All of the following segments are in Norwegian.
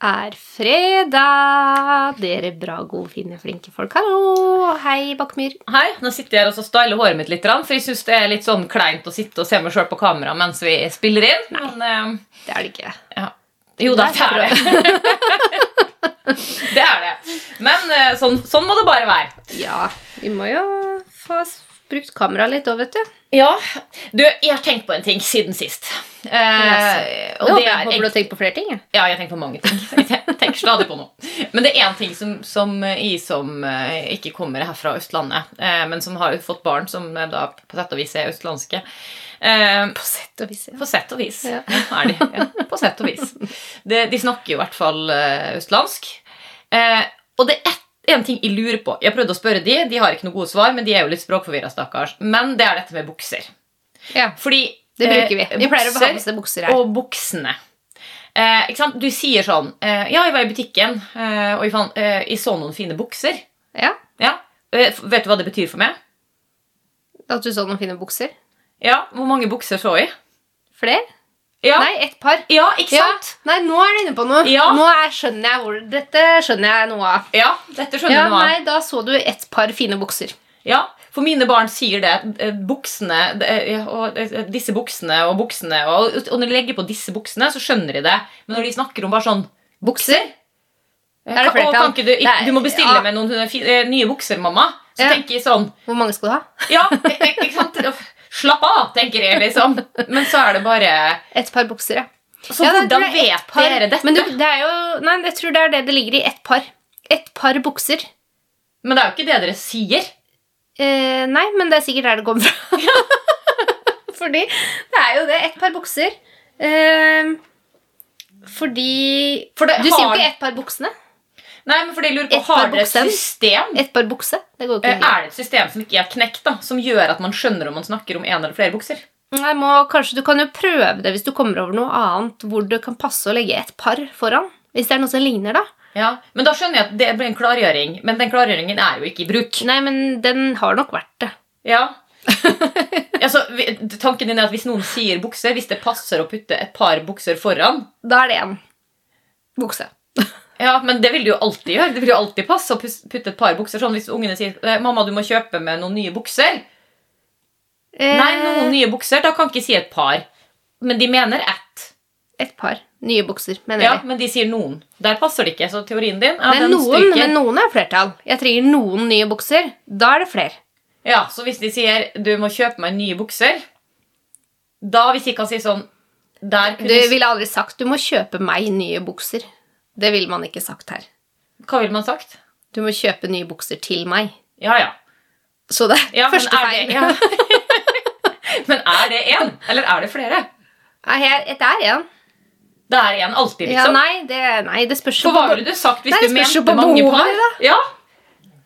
er fredag. Dere bra, gode, fine, flinke folk. Hallo! Hei, Bakkmyr. Hei, nå sitter jeg her og styler håret mitt litt, for jeg syns det er litt sånn kleint å sitte og se meg sjøl på kamera mens vi spiller inn. Men uh, Det er det ikke. ja. Jo da, det er det. det er det. Men uh, sånn, sånn må det bare være. Ja, vi må jo få brukt kamera litt òg, vet du. Ja, du, jeg har tenkt på en ting siden sist. Eh, yes. og det er håper du har tenkt på flere ting. Ja, jeg tenker på mange ting. Jeg tenker stadig på noe. Men det er én ting som, som jeg som eh, ikke kommer her fra Østlandet, eh, men som har fått barn som eh, da på sett og vis er østlandske. Eh, På sett og vis. Ja. på sett og vis. Ja. Er de. Ja, på sett og vis. De, de snakker jo i hvert fall eh, østlandsk. Eh, og det er ett- en ting jeg lurer på. Jeg har prøvd å spørre de, de har ikke noe gode svar, men de er jo litt språkforvirra, stakkars. Men det er dette med bukser. ja, Fordi det bruker vi. eh, Vi pleier å ha oss bukser her. og buksene. Eh, ikke sant? Du sier sånn eh, Ja, jeg var i butikken, eh, og jeg, fant, eh, jeg så noen fine bukser. Ja, Ja. Eh, vet du hva det betyr for meg? At du så noen fine bukser. Ja, Hvor mange bukser så jeg? Flere? Ja, Nei, ett par. ja ikke Ja. sant? Nei, nå er du inne på noe. Ja. Nå er, skjønner jeg hvor Dette skjønner jeg noe av. Ja, dette skjønner Ja, noe av. nei, Da så du ett par fine bukser. Ja, for mine barn sier det. eh, Buksene eh, ja, og eh, Disse buksene og buksene og, og når de legger på disse buksene, så skjønner de det. Men når de snakker om bare sånn Bukser? Er det flertall? du, du må bestille ja. med noen nye bukser, mamma. Så Ja. tenker jeg sånn Hvor mange skal du ha? Ja, ik- ikke sant? Slapp av, tenker jeg liksom. Men så er det bare Et par bukser, ja. Så Ja, hvordan det vet par. dere dette? Men du, det er jo Nei, jeg tror det er det det ligger i. Ett par. Ett par bukser. Men det er jo ikke det dere sier. Eh, nei, men det er sikkert der det kommer fra. fordi det er jo det. Ett par bukser. Eh, fordi For det Du sier jo ikke ett par buksene. Nei, men fordi jeg lurer på, Et Har dere et system? Et par bukse. Det går jo Eh, ikke. Er det et system som ikke er knekt, da, som gjør at man skjønner om man snakker om en eller flere bukser? Nei, må, kanskje Du kan jo prøve det hvis du kommer over noe annet hvor det kan passe å legge et par foran. Hvis det er noe som ligner, da. Ja, Men da skjønner jeg at det blir en klargjøring. Men den klargjøringen er jo ikke i bruk. Nei, men den har nok vært det. Ja. altså, tanken din er at hvis noen sier bukser, hvis det passer å putte et par bukser foran Da er det én bukse. Ja, men det vil du jo alltid gjøre. Det vil jo alltid passe å putte et par bukser sånn hvis ungene sier eh, 'Mamma, du må kjøpe med noen nye bukser'. Eh, Nei, noen nye bukser. Da kan ikke si et par. Men de mener ett. Et par nye bukser, mener Ja, de. men de sier noen. Der passer det ikke. Så teorien din ja, den noen, stryker. men noen er flertall. Jeg trenger noen nye bukser. Da er det flere. Ja, Så hvis de sier 'du må kjøpe meg nye bukser', da hvis de kan si sånn der Du ville aldri sagt 'du må kjøpe meg nye bukser'. Det ville man ikke sagt her. Hva ville man sagt? Du må kjøpe nye bukser til meg. Ja, ja. Så det er ja første er feil. ja. men er det én, eller er det flere? Nei, Det er én. Det er én alltid, Ja, liksom. nei, det, nei, det spørs jo på hva ville du sagt hvis Nei, du mente mange par? da. Ja.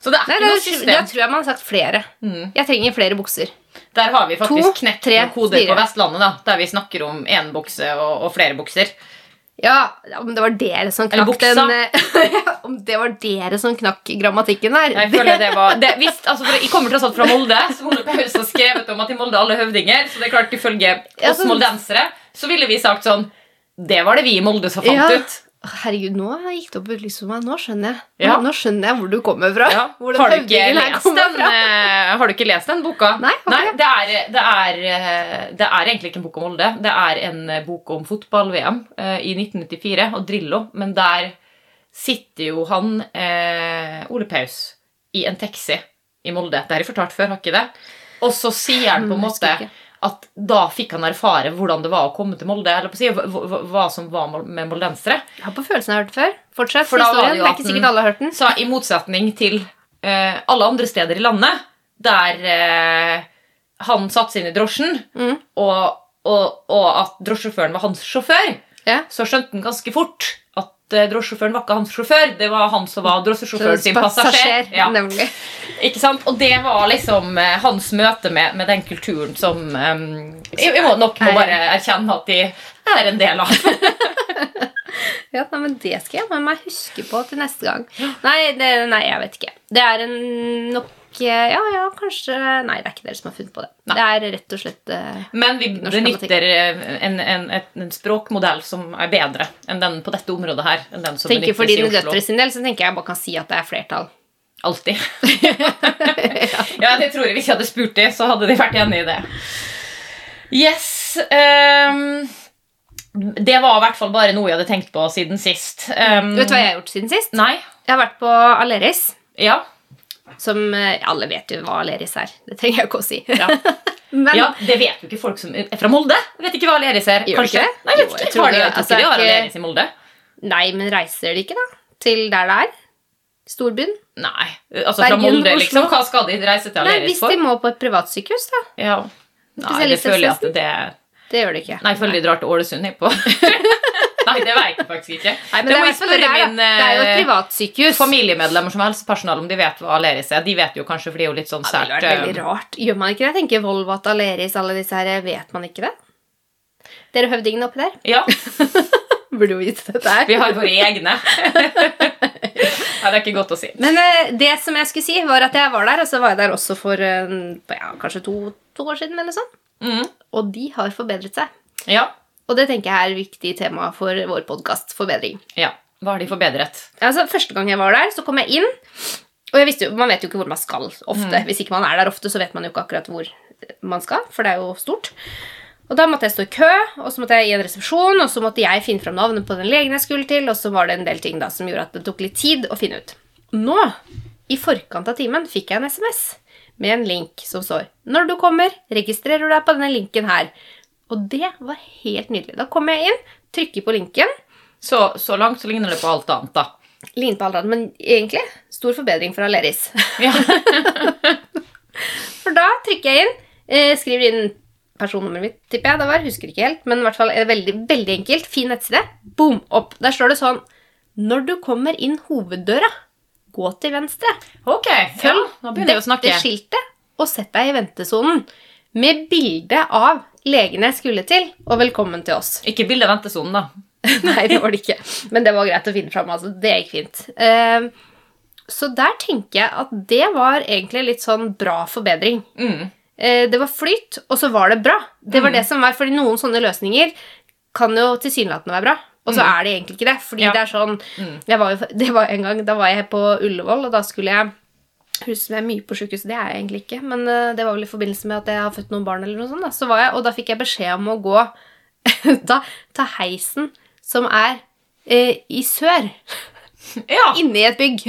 Så det er Nei, ikke noe noe da system. tror jeg man har sagt flere. Mm. Jeg trenger flere bukser. Der har vi faktisk To, knekt tre, koder fire. på Vestlandet, da, der vi snakker om én bukse og, og flere bukser. Ja, om det var dere som Eller knakk den eh, Om det var dere som knakk grammatikken der. Jeg føler det var det, hvis, altså, for Jeg kommer tross alt fra Molde, som Ole Paus har skrevet om at i Molde alle høvdinger. Så det er klart ifølge Ja, oss sånn- moldensere så ville vi sagt sånn Det var det vi i Molde som fant Ja. ut. Herregud, nå gikk det opp liksom. Nå skjønner jeg Ja. Nå skjønner jeg hvor du kommer fra. Ja. Har, du kommer den, fra. eh, har du ikke lest den boka? Nei, okay. Nei det, er, det, er, eh, det er egentlig ikke en bok om Molde. Det er en eh, bok om fotball-VM i 1994 og Drillo. Men der sitter jo han, eh, Ole Paus, i en taxi i Molde. Det har jeg fortalt før, har ikke det? Og så sier han på en Mm, måte ikke. At da fikk han erfare hvordan det var å komme til Molde. Eller hva, som var med moldensere. Jeg har på følelsen jeg har hørt før. Fortsett For historien. Det er ikke sikkert alle har hørt den. Så i motsetning til eh, alle andre steder i landet, der eh, han satte seg inn i drosjen, Mm. og, og, og at drosjesjåføren var hans sjåfør, yeah. så skjønte han ganske fort at eh, drosjesjåføren var ikke hans sjåfør, det var han som var drosjesjåføren sin passasjer. Ja, ikke sant? Og det var liksom eh, hans møte med, med den kulturen som eh, jeg, jeg må nok må bare erkjenne at de er en del av. Ja, men Det skal jeg med meg huske på til neste gang. Nei, det, nei, jeg vet ikke. Det er en nok ja, ja, kanskje Nei, det er ikke dere som har funnet på det. Nei. Det er rett og slett eh, Men vi benytter eh, en, en, en språkmodell som er bedre enn den på dette området her. enn den som tenker For dine døtre sin del så tenker jeg bare kan si at det er flertall. Alltid. ja, det tror jeg Hvis jeg hadde spurt dem, så hadde de vært enig i det. Yes. ehm, det var i hvert fall bare noe jeg hadde tenkt på siden sist. Ehm, Vet du hva jeg har gjort siden sist? Nei. Jeg har vært på Aleris. Ja. Som eh, Alle vet jo hva Aleris er. Det trenger jeg ikke å si. Ja. Men ja, Det vet jo ikke folk som er fra Molde. Vet ikke hva Aleris er. Gjør kanskje? ikke? Nei, jeg Jo, vet jeg ikke. tror Har de, jeg altså, de har Aleris i Molde. Nei, men reiser de ikke, da? Til der det er? Storbyen? Nei. Altså fra Molde, liksom. Hva skal de reise til Nei, Aleris hvis de må på et privatsykehus, da. Ja. Nei, det føler jeg at det Det gjør det ikke. Nei, de drar til Ålesund jeg, på. Nei, det vet jeg faktisk ikke. Nei, men det det, må er jeg spørre min det er jo et eh, privatsykehus. familiemedlemmer som er helsepersonell om de vet hva Aleris er. De vet jo kanskje, for det er jo litt sånn sært Ja, det sært vært veldig eh, rart. Gjør man ikke det? Jeg tenker Volvat, Aleris, alle disse her, vet man ikke det? Dere høvdingene oppi der Ja, burde jo vite dette her. vi har våre egne. Nei, det er ikke godt å si. Men eh, det som jeg skulle si, var at jeg var der, og så var jeg der også for eh, ja, kanskje to, to år siden, eller sånn. Mm. Og de har forbedret seg. Ja. Og det tenker jeg er et viktig tema for vår podkast, forbedring. ja. Hva har de forbedret? Altså, Første gang jeg var der, så kom jeg inn. Og jeg visste jo, man vet jo ikke hvor man skal ofte. Hvis ikke man er der ofte, så vet man jo ikke akkurat hvor man skal, for det er jo stort. Og da måtte jeg stå i kø, og så måtte jeg i en resepsjon, og så måtte jeg finne fram navnet på den legen jeg skulle til, og så var det en del ting da som gjorde at det tok litt tid å finne ut. Nå, i forkant av timen, fikk jeg en SMS med en link som står 'Når du kommer, registrerer du deg på denne linken her'. Og det var helt nydelig. Da kommer jeg inn, trykker på linken, Så, så langt så ligner det på alt annet, da. ligner på alt annet, men egentlig stor forbedring fra Aleris. Ja. For da trykker jeg inn, eh, skriver inn personnummeret mitt, tipper jeg det var, husker ikke helt, men i hvert fall er det veldig, veldig enkelt, fin nettside, boom, opp. Der står det sånn, når du kommer inn hoveddøra, gå til venstre, Ok, ja, å snakke. dette skiltet, og sett deg i ventesonen, med bilde av legene skulle til, og velkommen til oss. Ikke bilde av ventesonen, da. Nei, det var det ikke. Men det var greit å finne fram. Altså. Det gikk fint. Eh, så der tenker jeg at det var egentlig litt sånn bra forbedring. Mm. Eh, det var flyt, og så var det bra. Det var det som var, fordi noen sånne løsninger kan jo tilsynelatende være bra. Og så er det egentlig ikke det. Fordi Ja. det er sånn jeg var det var En gang da var jeg på Ullevål, og da skulle jeg huske meg mye på sjukehuset, det er jeg egentlig ikke. Men eh, det var vel i forbindelse med at jeg har født noen barn, eller noe sånt. Da. Så var jeg, og da fikk jeg beskjed om å gå ta, ta heisen som er eh, i sør, Ja. inni et bygg.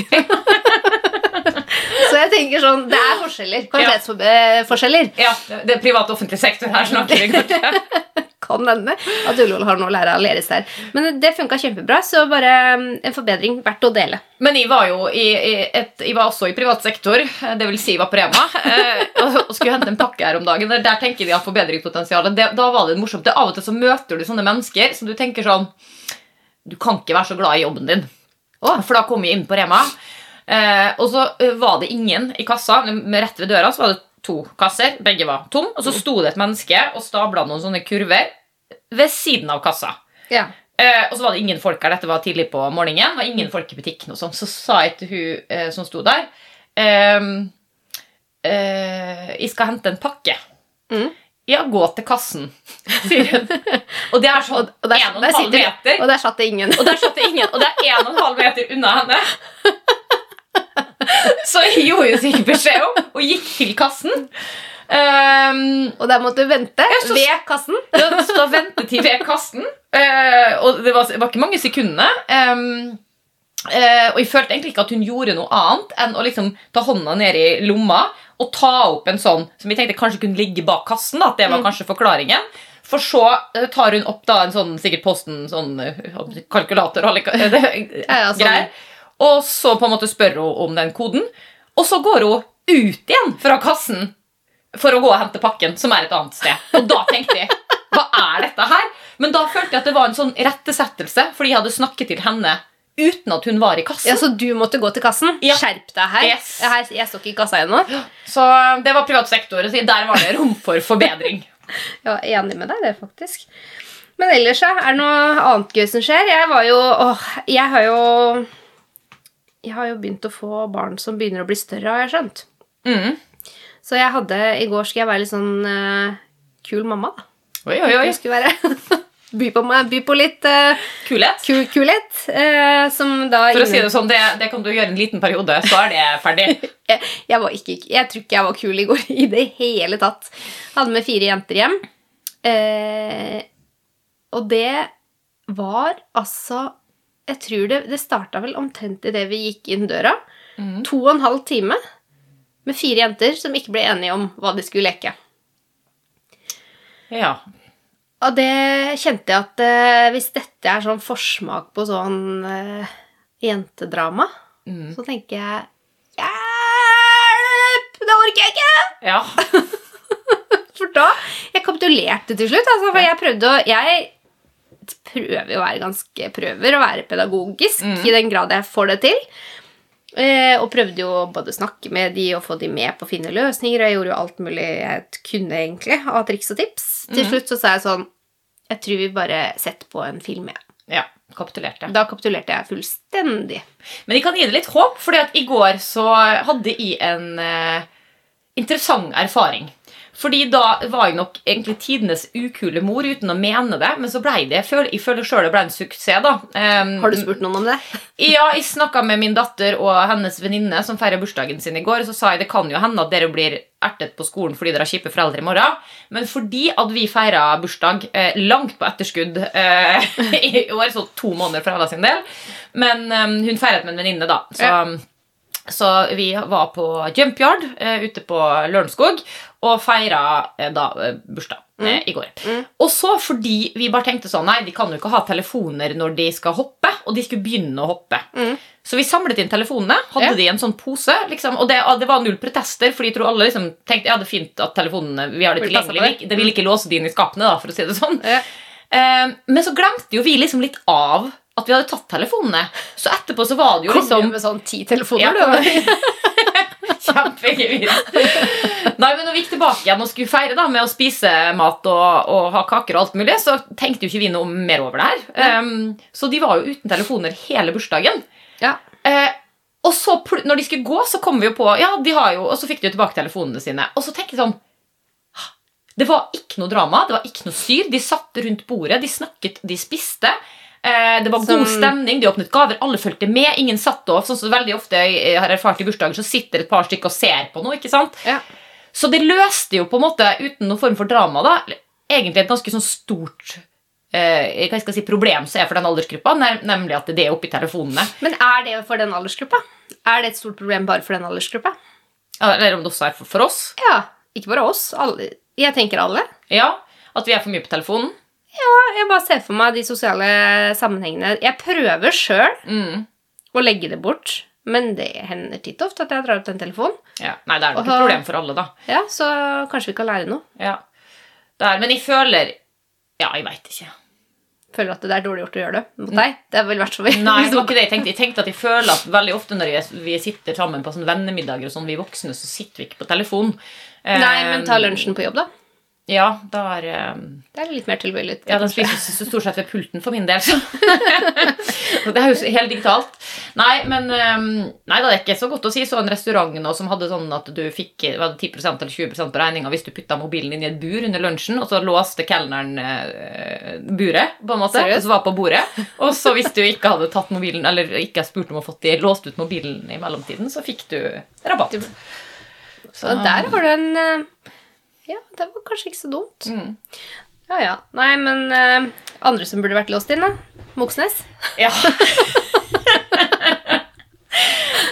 så jeg tenker sånn Det er forskjeller. Kvalitetsforskjeller. ja. Det er privat og offentlig sektor her snakker vi kanskje. Kan hende at Ullevål har noe å lære av Aleris der. Men det funka kjempebra, så bare mm, en forbedring verdt å dele. Men jeg var jo i, i et, jeg var også i privat sektor, det vil si jeg var på Rema, eh, og, skulle hente en pakke her om dagen. Der, der tenker de at forbedringspotensialet. Da var det morsomt. Det, av og til så møter du sånne mennesker som du tenker sånn Du kan ikke være så glad i jobben din. For da kom jeg inn på Rema, eh, og så eh, var det ingen i kassa. Rett ved døra så var det to kasser, begge var tom, og så sto det et menneske og stabla noen sånne kurver ved siden av kassa. Ja. Eh, og så var det ingen folk her. Dette var tidlig på morgenen. Det var ingen folk i butikken. og sånn. Så sa jeg til hun eh, som sto der ehm, eh, Jeg skal hente en pakke. Mm. Ja, gå til kassen, sier hun. Og det er sånn Og der, en og der en halv sitter meter. Og der satt det ingen. Og der satt det ingen, og det er en og en halv meter unna henne. Så jeg gjorde jo sikkert beskjed om, og gikk til kassen. Um, Og der måtte du vente Ja, så- ved kassen. det stod ventetid ved kassen, Uh, og det var, det var ikke mange sekundene. Um, uh, og jeg følte egentlig ikke at hun gjorde noe annet enn å liksom ta hånda ned i lomma og ta opp en sånn som jeg tenkte kanskje kunne ligge bak kassen. Da, at det var kanskje forklaringen. For så eh, tar hun opp da en sånn sikkert Posten sånn kalkulator og alle eh, Ja, ja, sånn. Og så på en måte spør hun om den koden. Og så går hun ut igjen fra kassen for å gå og hente pakken, som er et annet sted. Og da tenkte jeg hva er dette her? Men da følte jeg at det var en sånn rettesettelse, fordi jeg hadde snakket til henne uten at hun var i kassen. Ja, Så du måtte gå til kassen? Ja. Skjerp deg her. Yes. Jeg, her. jeg står ikke i kassa ennå. Så det var privat sektor, så der var det rom for forbedring. Jeg er enig med deg, det, faktisk. Men ellers, er det noe annet gøy som skjer? Jeg var jo Åh, jeg har jo Jeg har jo begynt å få barn som begynner å bli større, har jeg skjønt. Mm. Så jeg hadde, i går skulle jeg være litt sånn uh, kul mamma. da. Oi, oi, oi. Jeg skulle være by på, by på litt uh, Kulhet. Ku, kulhet. uh, som da For å si det sånn, det, det kan du gjøre en liten periode, så er det ferdig. jeg, jeg, var ikke, jeg tror ikke jeg var kul i går i det hele tatt. Hadde med fire jenter hjem. Og det var altså Jeg tror det, det starta vel omtrent idet vi gikk inn døra. Mm. To og en halv time med fire jenter som ikke ble enige om hva de skulle leke. Ja. Og det kjente jeg at eh, hvis dette er sånn forsmak på sånn eh, jentedrama, Mm. så tenker jeg Hjelp! Det orker jeg ikke! ja. For da Jeg kapitulerte til slutt. Altså, for jeg prøvde å Jeg prøver å være ganske Prøver å være pedagogisk Mm. i den grad jeg får det til. Eh, og prøvde jo både å snakke med de og få de med på å finne løsninger. Og jeg gjorde jo alt mulig jeg kunne egentlig av triks og tips. Mm. Til slutt så sa jeg sånn Jeg tror vi bare setter på en film. jeg. ja. Kapitulerte. Da kapitulerte jeg fullstendig. Men jeg kan gi det litt håp, at i går så hadde jeg en eh, interessant erfaring. Fordi da var jeg nok egentlig tidenes ukule mor uten å mene det, men så ble det Jeg føler, jeg føler sjøl det ble en suksess, da. Um, Har du spurt noen om det? Ja, jeg snakka med min datter og hennes venninne som feirer bursdagen sin i går. og Så sa jeg det kan jo hende at dere blir ertet på skolen fordi dere har kjipe foreldre i morgen. Men fordi at vi feira bursdag eh, langt på etterskudd eh, i år, så to måneder for Hella sin del Men eh, hun feiret med en venninne, da. Så, så vi var på Jumpyard eh, ute på Lørenskog og feira eh, da eh, bursdag mm. i går. Og så fordi vi bare tenkte sånn Nei, de kan jo ikke ha telefoner når de skal hoppe, og de skulle begynne å hoppe. Så vi samlet inn telefonene, hadde Ja. de i en sånn pose, liksom, og det, det var null protester, fordi jeg tror alle liksom tenkte ja, det er fint at telefonene vi har det tilgjengelig. det. Det vil ikke låse de inn i skapene, da, for å si det sånn. Ja. Eh, men så glemte jo vi liksom litt av at vi hadde tatt telefonene. Så etterpå så var det jo Kom liksom du med sånn ti telefoner, Ja. du? Kjempegevinst. Nei, men når vi gikk tilbake igjen og skulle feire da, med å spise mat og, og ha kaker, og alt mulig, så tenkte jo ikke vi noe mer over det her. Um, så de var jo uten telefoner hele bursdagen. Ja. Uh, og så når de skulle gå, så kom vi jo på Ja, de har jo Og så fikk de jo tilbake telefonene sine. Og så tenkte jeg sånn Det var ikke noe drama, det var ikke noe styr. De satt rundt bordet, de snakket, de spiste. Eh, det var Som- god stemning, de åpnet gaver, alle fulgte med. Ingen satt av. Sånn som veldig ofte jeg har erfart i bursdager, så sitter et par stykker og ser på noe. ikke sant? Ja. Så det løste jo på en måte, uten noen form for drama, da, egentlig et ganske sånn stort eh, hva skal jeg si, problem som er for den aldersgruppa, nemlig at det er oppi telefonene. Men er det for den aldersgruppa? Er det et stort problem bare for den aldersgruppa? Eller om det også er for, for oss. Ja, ikke bare oss. Alle. Jeg tenker alle. Ja, At vi er for mye på telefonen. Ja, jeg bare ser for meg de sosiale sammenhengene. Jeg prøver sjøl Mm. å legge det bort, men det hender titt ofte at jeg drar opp den telefonen. Ja. Nei, det er nok et problem for alle, da. Ja, Så kanskje vi kan lære noe. Ja. Det er, men jeg føler Ja, jeg veit ikke. Føler at det er dårlig gjort å gjøre det mot deg. Det er vel vært for meg. Nei, det var ikke det jeg tenkte. Jeg tenkte at jeg føler at veldig ofte når vi, vi sitter sammen på sånn vennemiddager, og sånn, vi voksne, så sitter vi ikke på telefonen. Nei, men ta Eh, lunsjen på jobb, da. Ja, da er eh, Det er litt mer tilbøyelig. Ja, den spises så stort sett ved pulten for min del. Så. Så det er jo helt digitalt. Nei, men ehm, Nei, det er ikke så godt å si. Så en restaurant nå som hadde sånn at du fikk var det 10% eller 20% på regninga hvis du putta mobilen inn i et bur under lunsjen, og så låste kelneren uh, buret, på en måte, Seriøst? så var på bordet. Og så hvis du ikke hadde tatt mobilen, eller ikke spurt om å få de låst ut mobilen i mellomtiden, så fikk du rabatt. Så der har du en eh, Ja, det var kanskje ikke så dumt. Mm. Ja, ja. Nei, men eh, andre som burde vært låst inn, da? Moxnes? Ja.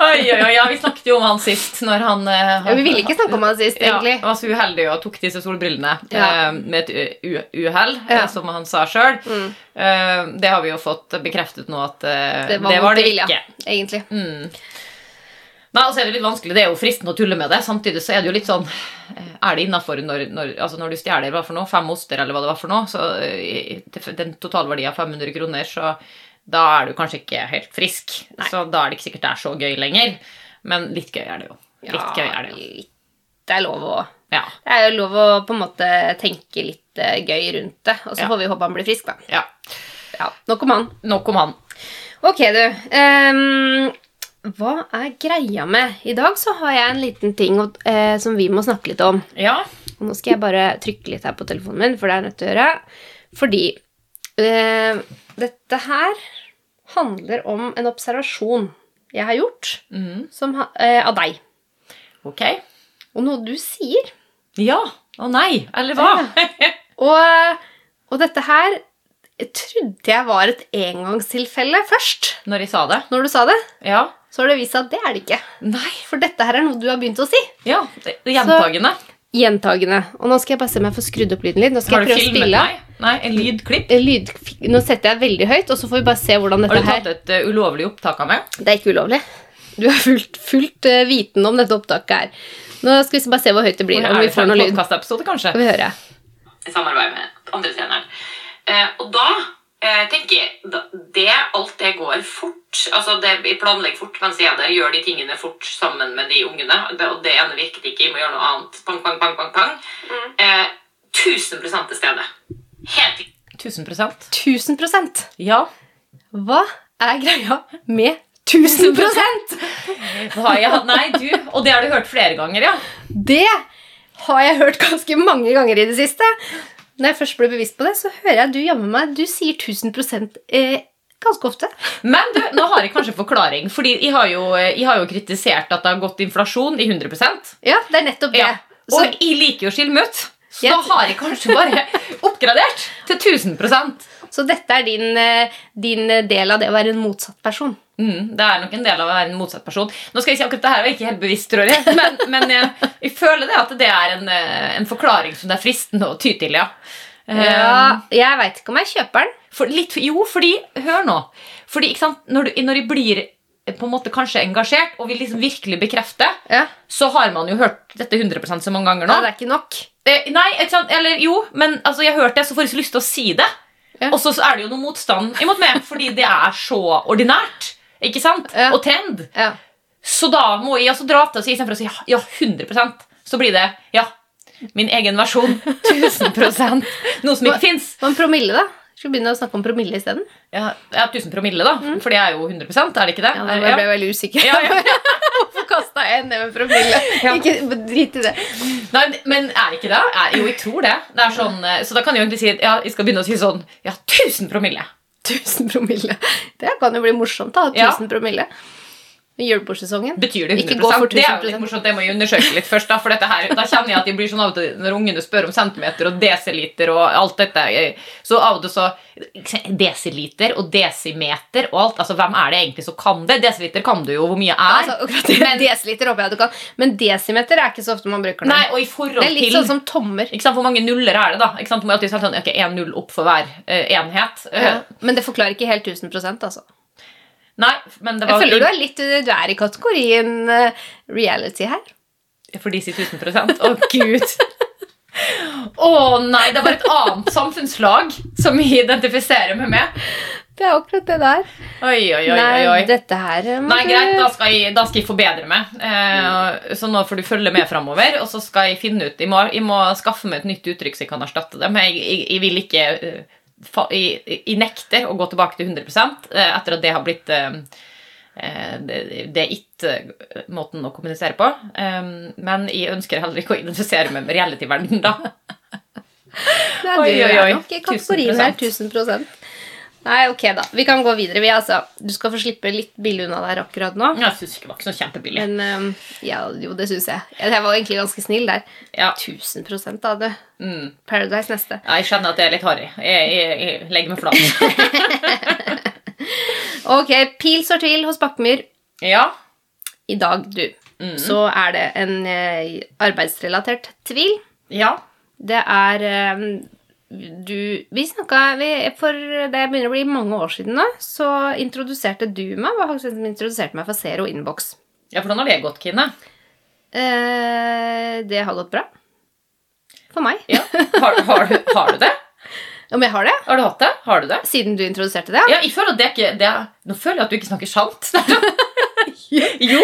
oi, oi, oi, ja, vi snakket jo om han sist. Når han, eh, Ja, vi ville ikke snakke om han sist, Ja, egentlig. han var så uheldig og tok disse solbrillene Ja. eh, med et uhell, eh, Ja. som han sa sjøl. Mm. Eh, det har vi jo fått bekreftet nå at eh, Det var, var det det vilja, ikke. egentlig. Mm. Nei, altså er Det litt vanskelig, det er jo fristende å tulle med det. Samtidig så er det jo litt sånn eh, Er det innafor når, når, altså når du stjeler hva for noe, fem oster eller hva det var for noe, så eh, den totalverdien av 500 kroner, så da er du kanskje ikke helt frisk. Nei. Så da er det ikke sikkert det er så gøy lenger. Men litt gøy er det jo. Litt gøy er det jo. det er lov å Ja. Det er lov å på en måte tenke litt eh, gøy rundt det, og så Ja. får vi håpe han blir frisk, da. ja. Ja, Nok om han. Nok om han. Ok, du. Ehm, hva er greia med? I dag så har jeg en liten ting eh, som vi må snakke litt om. Ja. Og nå skal jeg bare trykke litt her på telefonen min, for det er jeg nødt til å gjøre. Fordi eh, dette her handler om en observasjon jeg har gjort mm. som, eh, av deg. Ok. Og noe du sier. Ja. Å nei. Eller hva? Og, og dette her trodde jeg var et engangstilfelle først. Når jeg sa det. Når du sa det, Ja. Så har det vist seg at det er det ikke. Nei. For dette her er noe du har begynt å si. Ja. Det det gjentagende. Gjentagende. Og nå skal jeg bare se om jeg får skrudd opp lyden litt. Nå skal Har jeg du prøve å spille. Nei, Nei, en lydklipp? Eh, Lyd, nå setter jeg veldig høyt, og så får vi bare se hvordan dette her Har du tatt et uh, ulovlig opptak av meg? Det er ikke ulovlig. Du er fullt, fullt uh, viten om dette opptaket her. Nå skal vi bare se hvor høyt det blir. Om vi får noe lyd. kanskje? Skal vi høre. i samarbeid med andre treneren. Uh, og da eh, tenker det, Alt det går fort. altså det, Planlegg fort mens jeg er der, gjør de tingene fort sammen med de ungene. Det, og det ene virket ikke, jeg må gjøre noe annet. Pang, pang, pang, pang, pang. Eh, 1000 til stede. Helt 1000% 1000% Ja. Hva er greia med 1000 Har jeg, nei, du. Og det har du hørt flere ganger, ja. Det har jeg hørt ganske mange ganger i det siste. Når jeg først ble bevisst på det, så hører jeg du jammen meg Du sier 1000 eh, ganske ofte. Men du, nå har jeg kanskje forklaring. Fordi jeg har jo, jeg har jo kritisert at det har gått inflasjon i 100% Ja, det er nettopp det. ja. Så, Og jeg liker jo å skille meg. Så yes. da har jeg kanskje bare oppgradert til 1000% så dette er din, eh, din del av det å være en motsatt person. Mm, det er nok en del av å være en motsatt person. Nå skal jeg si akkurat det her var ikke helt bevisst, tror jeg. Men, men jeg, jeg føler det at det er en, eh, en forklaring som det er fristende å ty til, ja. Eh, Ja, jeg veit ikke om jeg kjøper den. For litt, jo, fordi Hør nå. Fordi, når, du, når jeg blir eh, på en måte kanskje engasjert og vil liksom virkelig bekrefte, Ja, så har man jo hørt dette 100% så mange ganger nå. Ja, det er ikke nok. Eh, nei, ikke sant? Eller jo, men altså, jeg har hørt det, så får jeg så lyst til å si det. Ja. Og så er det jo noe motstand imot meg, fordi det er så ordinært. Ikke sant? Ja. Og trend. Ja. Så da må jeg altså dra til å si istedenfor å si ja, ja 100% så blir det ja, min egen versjon. 1000% Noe som ikke fins. Hva med promille, da? Skal vi begynne å snakke om promille isteden? Ja, ja, 1000 promille, da. For det er jo 100% er det ikke det? Ja, da ble jeg veldig usikker. Ja, ja. Hvorfor kasta jeg ned med promille? Ja. Ikke Drit i det. Nei, men er det ikke det? Er, jo, jeg tror det. det er sånn, eh, så da kan jeg egentlig si ja, jeg skal begynne å si sånn Ja, 1000 promille. 1000 promille. Det kan jo bli morsomt, da. 1000 Ja. promille. Julebordsesongen. Betyr det 100 Ikke gå for Det er jo litt morsomt, det må jeg undersøke litt først. Da, for dette her, da kjenner jeg at de blir sånn av og til når ungene spør om centimeter og desiliter og alt dette. Så av og til så Desiliter og desimeter og alt. Altså, Hvem er det egentlig som kan det? Desiliter kan du jo hvor mye er. Altså, akkurat det, Desiliter håper jeg du kan. Men desimeter er ikke så ofte man bruker nå. Nei, Det er litt til sånn som tommer. ikke sant, Hvor mange nuller er det, da? Ikke sant, Du må alltid si sånn, ok, Én null opp for hver uh, enhet. Ja. Men det forklarer ikke helt 1000 altså. Nei, men det var Jeg føler du er litt Du er i kategorien eh, reality her. For de sier 1000 Å, gud. Å nei, det var et annet samfunnslag som jeg identifiserer meg med. Det er akkurat det der. Oi, oi, oi, Nei, oi. dette her Nei, greit, da skal, jeg, da skal jeg forbedre meg. Eh, så nå får du følge med framover. Og så skal jeg finne ut Jeg må, jeg må skaffe meg et nytt uttrykk så jeg kan erstatte det. Men jeg, jeg, jeg vil ikke eh, jeg, jeg nekter å gå tilbake til 100 eh, etter at det har blitt eh, eh, det, er it-måten å kommunisere på. Men jeg ønsker heller ikke å identifisere meg med reality-verdenen, da. Nei, Oi, oi, oi, er nok i kategorien her 1000 Nei, ok, da. Vi kan gå videre. Vi, altså, du skal få slippe litt billig unna der akkurat nå. Jeg synes ikke det var ikke så kjempebillig. Men um, ja, jo, det syns jeg. Jeg var egentlig ganske snill der. Ja. 1000 da, du. Mm. Paradise neste. Ja, Jeg skjønner at det er litt harry. Jeg, jeg, jeg legger meg flat. Ok, pil står til hos Bakkemyr. Ja. I dag, du, Mm. så er det en eh, arbeidsrelatert tvil. Ja. Det er eh, du Vi snakka For det begynner å bli mange år siden nå, så introduserte du meg. Var faktisk som introduserte meg for Zero Inbox. ja, hvordan har det gått, Kine? Eh, det har gått bra. For meg. Ja. Har, har, du, har du det? Om jeg har det? Har du hatt det? Har du det? Siden du introduserte det? Ja, jeg føler at det ikke det er, Nå føler jeg at du ikke snakker sant. jo.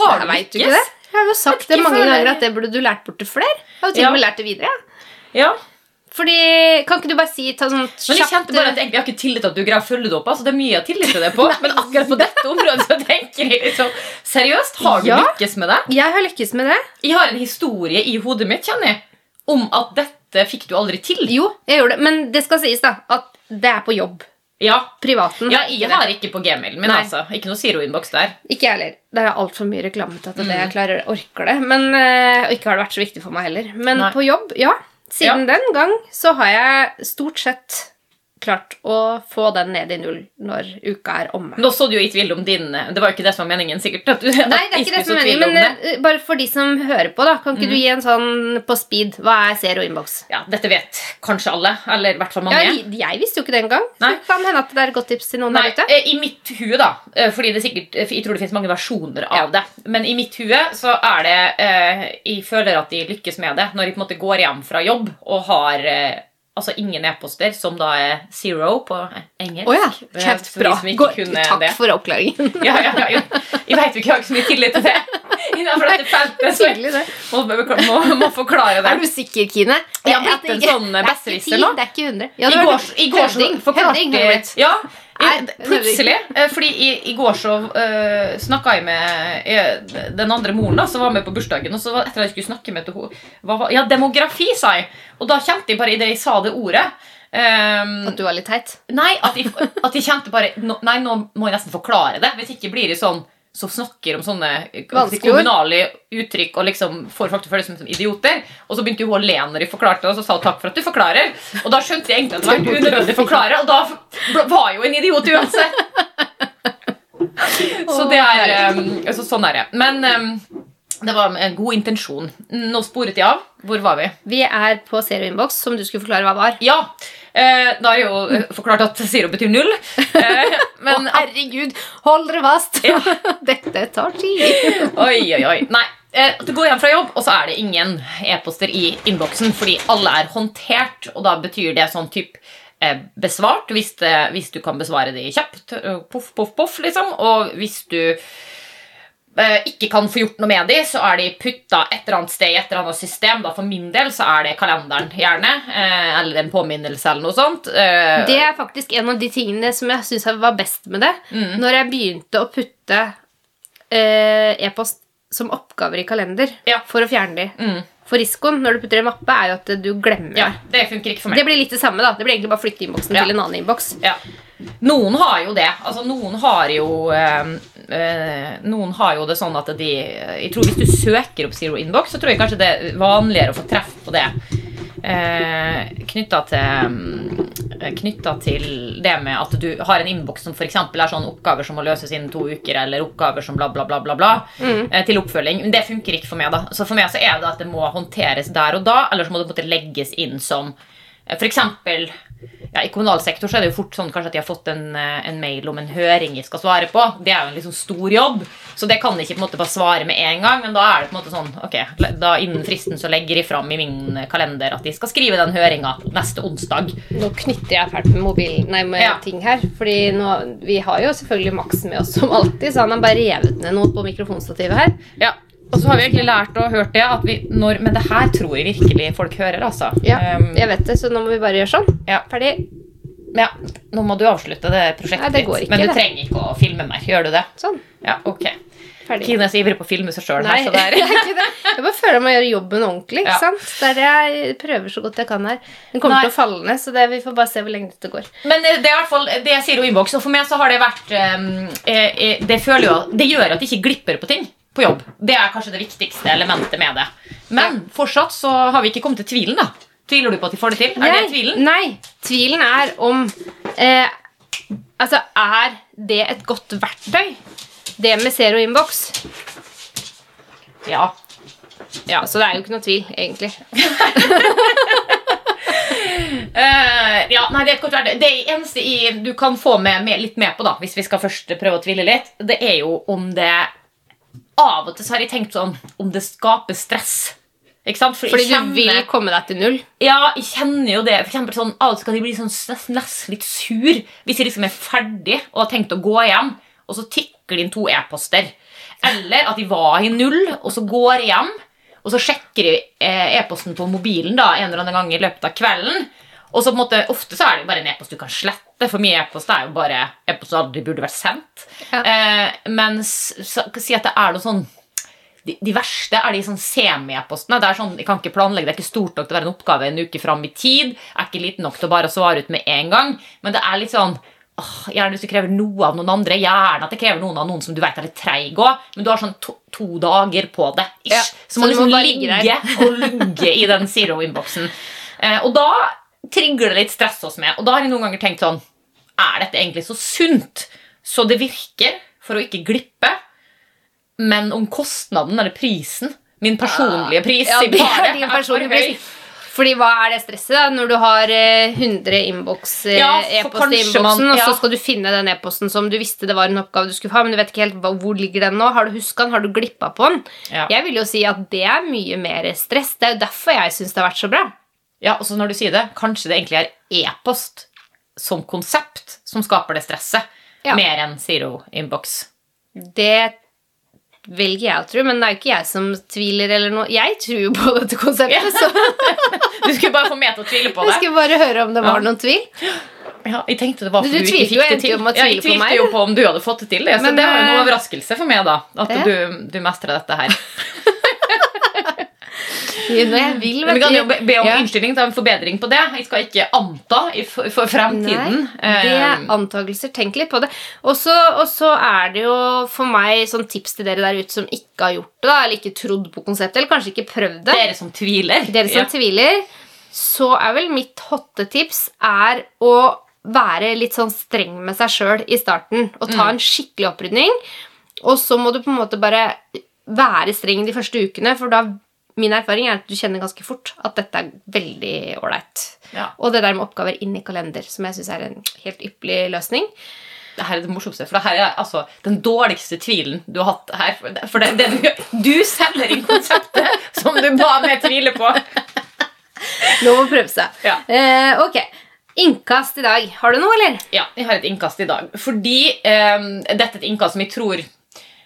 Har Jeg du ikke? det. Jeg har jo sagt det mange ganger at det burde du lært bort til flere. Jeg har jo til Ja. og med lært det videre. Ja. Fordi Kan ikke du bare si ta sånn Men jeg kjente bare at jeg, jeg har ikke tillit til at du greier å følge det opp. Altså, det er mye jeg har tillit til det på, men akkurat på dette området så tenker jeg liksom Seriøst, har du Ja. lykkes med det? Jeg har lykkes med det. Jeg har en historie i hodet mitt, kjenner jeg, om at dette fikk du aldri til. Jo, jeg gjorde det. Men det skal sies, da, at det er på jobb. Ja, Privaten. ja jeg har ikke på gmailen min, Nei. altså. Ikke noe Zero-innboks der. Ikke jeg heller. Det er altfor mye reklame til at det Mm. jeg klarer, orker det. Men, øh, og ikke har det vært så viktig for meg heller. Men Nei. på jobb, ja. Siden den gang så har jeg stort sett klart å få den ned i null når uka er omme. Nå så du jo i tvil om din Det var jo ikke det som var meningen, sikkert. At du, Nei, det er ikke det som er meningen, men det. bare for de som hører på, da, kan Mm. ikke du gi en sånn på speed? Hva er zero inbox? Ja, dette vet kanskje alle, eller i hvert fall mange. Ja, jeg, jeg visste jo ikke det engang. Det kan hende at det er et godt tips til noen Nei, der ute. eh, I mitt hue, da, eh, fordi det sikkert, eh, jeg tror det finnes mange versjoner av det, men i mitt hue så er det eh, Jeg føler at de lykkes med det når jeg på en måte går hjem fra jobb og har eh, altså ingen e-poster, som da er zero på engelsk. Oh ja, ikke Gå- Takk det. for oppklaringen. Ja, ja, ja, ja. Jeg vet vi ikke, har så mye tillit til det. Innenfor dette feltet, så Tydelig det. må, må, må forklare det. Er du sikker, Kine? Jeg har blitt en sånn er besserwisser nå. Det er ikke 100. Ja, I går, i går så forklarte jeg. Ja, Plutselig. eh, Fordi i, i går så uh, snakka jeg med jeg, den andre moren da, som var med på bursdagen. Og så var- etter at jeg skulle snakke med henne hva Ja, demografi, sa jeg. Og da kjente jeg bare idet jeg sa det ordet um, At du var litt teit? Nei, at jeg, at jeg kjente bare no, Nei, nå må jeg nesten forklare det. Hvis ikke blir det sånn som snakker om sånne eh, kommunale uttrykk og liksom får folk til å føle seg som idioter. Og så begynte hun å le når de forklarte det, og så sa hun takk for at du forklarer. Og da skjønte jeg egentlig at det var unødvendig å forklare, og da var jeg jo en idiot uansett. Så det er um, så Sånn er det. Men um, det var en god intensjon. Nå sporet jeg av. Hvor var vi? Vi er på serieinnboks, som du skulle forklare hva var. Ja. Eh, da jeg jo eh, forklart at zero betyr null. Eh, men oh, herregud, hold dere fast! Dette tar tid. Oi, oi, oi. Nei. eh, du går hjem fra jobb, og så er det ingen e-poster i innboksen fordi alle er håndtert. Og da betyr det sånn typ eh, besvart hvis, det, hvis du kan besvare det kjapt. eh, Poff, poff, poff, liksom. Og hvis du eh, ikke kan få gjort noe med de, så er de putta et eller annet sted i et eller annet system. Da For min del så er det kalenderen, gjerne. eh, Eller en påminnelse eller noe sånt. Eh, Det er faktisk en av de tingene som jeg syns var best med det. Mm. Når jeg begynte å putte eh, e-post som oppgaver i kalender Ja. for å fjerne de. Mm. For risikoen når du putter i en mappe, er jo at du glemmer Ja, det. det funker ikke for meg. Det blir litt det samme. da Det blir egentlig bare å flytte innboksen Ja. til en annen innboks. Ja. Noen har jo det. Altså, noen har jo øh, eh, Noen har jo det sånn at de Jeg tror Hvis du søker opp Zero Inbox, så tror jeg kanskje det er vanligere å få treff på det. Eh, Knytta til mm, Knytta til det med at du har en innboks som f.eks. er sånn oppgaver som må løses innen to uker, eller oppgaver som bla, bla, bla, bla, bla eh, til oppfølging. Men det funker ikke for meg. da Så for meg så er det at det må håndteres der og da, eller så må det måte legges inn som f.eks. ja, I kommunal sektor så er det jo fort sånn kanskje at de har fått en, eh, en mail om en høring de skal svare på. Det er jo en liksom stor jobb, så det kan de ikke på en måte bare svare med en gang. Men da er det på en måte sånn ok, da innen fristen så legger de fram i min kalender at de skal skrive den høringa neste onsdag. Nå knytter jeg fælt med mobilen Nei, med Ja. ting her. Fordi nå, vi har jo selvfølgelig Max med oss som alltid, så han har bare revet ned noe på mikrofonstativet her. Ja, Og så har vi egentlig lært og hørt det at vi når Men det her tror jeg virkelig folk hører, altså. Ja, Um, jeg vet det, så nå må vi bare gjøre sånn. ja. Ferdig. ja, nå må du avslutte det prosjektet Nei, det går ditt. ikke, Men du det. trenger ikke å filme mer. Gjør du det? Sånn. Ja, ok. Ferdig. Kine er så ivrig på å filme seg sjøl Nei, her, så det er jeg er ikke det. Jeg bare føler jeg må gjøre jobben ordentlig. ikke Ja. sant? Det er det jeg prøver så godt jeg kan her. Den kommer Nei. til å falle ned, så det, vi får bare se hvor lenge dette går. Men eh, det er i hvert fall det jeg sier om innboks. Og for meg så har det vært um, eh, eh, det, føler jo, det gjør at jeg ikke glipper på ting på jobb. Det er kanskje det viktigste elementet med det. Men fortsatt så har vi ikke kommet til tvilen, da. Tviler du på at de får det til? Er det tvilen? Nei. Tvilen er om eh, Altså, er det et godt verktøy? Det med zero inbox? Ja. Ja, så det er jo ikke noe tvil, egentlig. uh, ja, nei, Det er et godt verktøy. Det eneste i, du kan få med, med, litt med på, da, hvis vi skal først prøve å tvile litt, det er jo om det Av og til så har jeg tenkt sånn om det skaper stress. Ikke? For Fordi kjenner, du vil komme deg til null. Ja, jeg kjenner jo det. For eksempel sånn, Av og til kan jeg bli sånn nesten litt sur hvis jeg liksom er ferdig og har tenkt å gå hjem, og så tikker det inn to e-poster. Eller at jeg var i null, og så går jeg hjem, og så sjekker de eh, e-posten på mobilen da, en eller annen gang i løpet av kvelden. Og så på en måte, Ofte så er det jo bare en e-post du kan slette. For mye e-post er jo bare e-post som aldri burde vært sendt. Ja. Eh, mens si at det er noe sånn de, de verste er de sånn semi-e-postene. Det er sånn, Jeg kan ikke planlegge, det er ikke stort nok til å være en oppgave en uke fram i tid. Er ikke liten nok til å bare svare ut med en gang. Men det er litt sånn åh, Gjerne hvis du krever noe av noen andre. Gjerne at det krever noen av noen som du vet er litt treig òg. Men du har sånn to, to dager på det. Ish. Ja, så må så du liksom må ligge ligge og lugge i den zero-innboksen. Eh, og da trigger det litt stress hos meg. Og da har jeg noen ganger tenkt sånn Er dette egentlig så sunt? Så det virker, for å ikke glippe. Men om kostnaden eller prisen Min personlige pris Ja, i baret din er personlige pris. Fordi hva er det stresset, da? Når du har eh, 100 innboks eh, Ja, e-post i innboksen, ja. og så skal du finne den e-posten som du visste det var en oppgave du skulle ha, men du vet ikke helt hvor ligger den nå. Har du huska den? Har du glippa på den? Ja. Jeg vil jo si at det er mye mer stress. Det er jo derfor jeg syns det har vært så bra. Ja, og så når du sier det, kanskje det egentlig er e-post som konsept som skaper det stresset, Ja. mer enn zero inbox. Det velger jeg å tro, men det er jo ikke jeg som tviler eller noe. Jeg tror jo på dette konseptet, så Du skulle bare få meg til å tvile på jeg det. skulle bare høre om det var Ja. noen tvil. Ja, jeg tenkte det var Du fordi du, ikke tvilte fikk det til. Ja, jeg tvilte jo på om du hadde fått det til. Det, så Men, det var jo en overraskelse for meg, da. At ja. du, du mestra dette her. Jeg vil, Men vi kan jo be, be om Ja. innstilling til en forbedring på det. Jeg skal ikke anta i, for, fremtiden. Nei, det er Eh, antakelser. Tenk litt på det. Og så og så er det jo for meg sånn tips til dere der ute som ikke har gjort det, da, eller ikke trodd på konseptet, eller kanskje ikke prøvd det. dere som tviler. Dere som Ja. tviler, så er vel mitt hotte tips er å være litt sånn streng med seg sjøl i starten. Og ta en skikkelig opprydning. Og så må du på en måte bare være streng de første ukene, for da Min erfaring er at du kjenner ganske fort at dette er veldig ålreit. Ja. Og det der med oppgaver inn i kalender, som jeg syns er en helt ypperlig løsning. Det her er det morsomste, for det her er altså den dårligste tvilen du har hatt her. For det, det, du, du selger inn konseptet som du ba meg tvile på. Lov å prøve seg. Ja. Eh, ok. Innkast i dag. Har du noe, eller? Ja, jeg har et innkast i dag. Fordi eh, dette er et innkast som jeg tror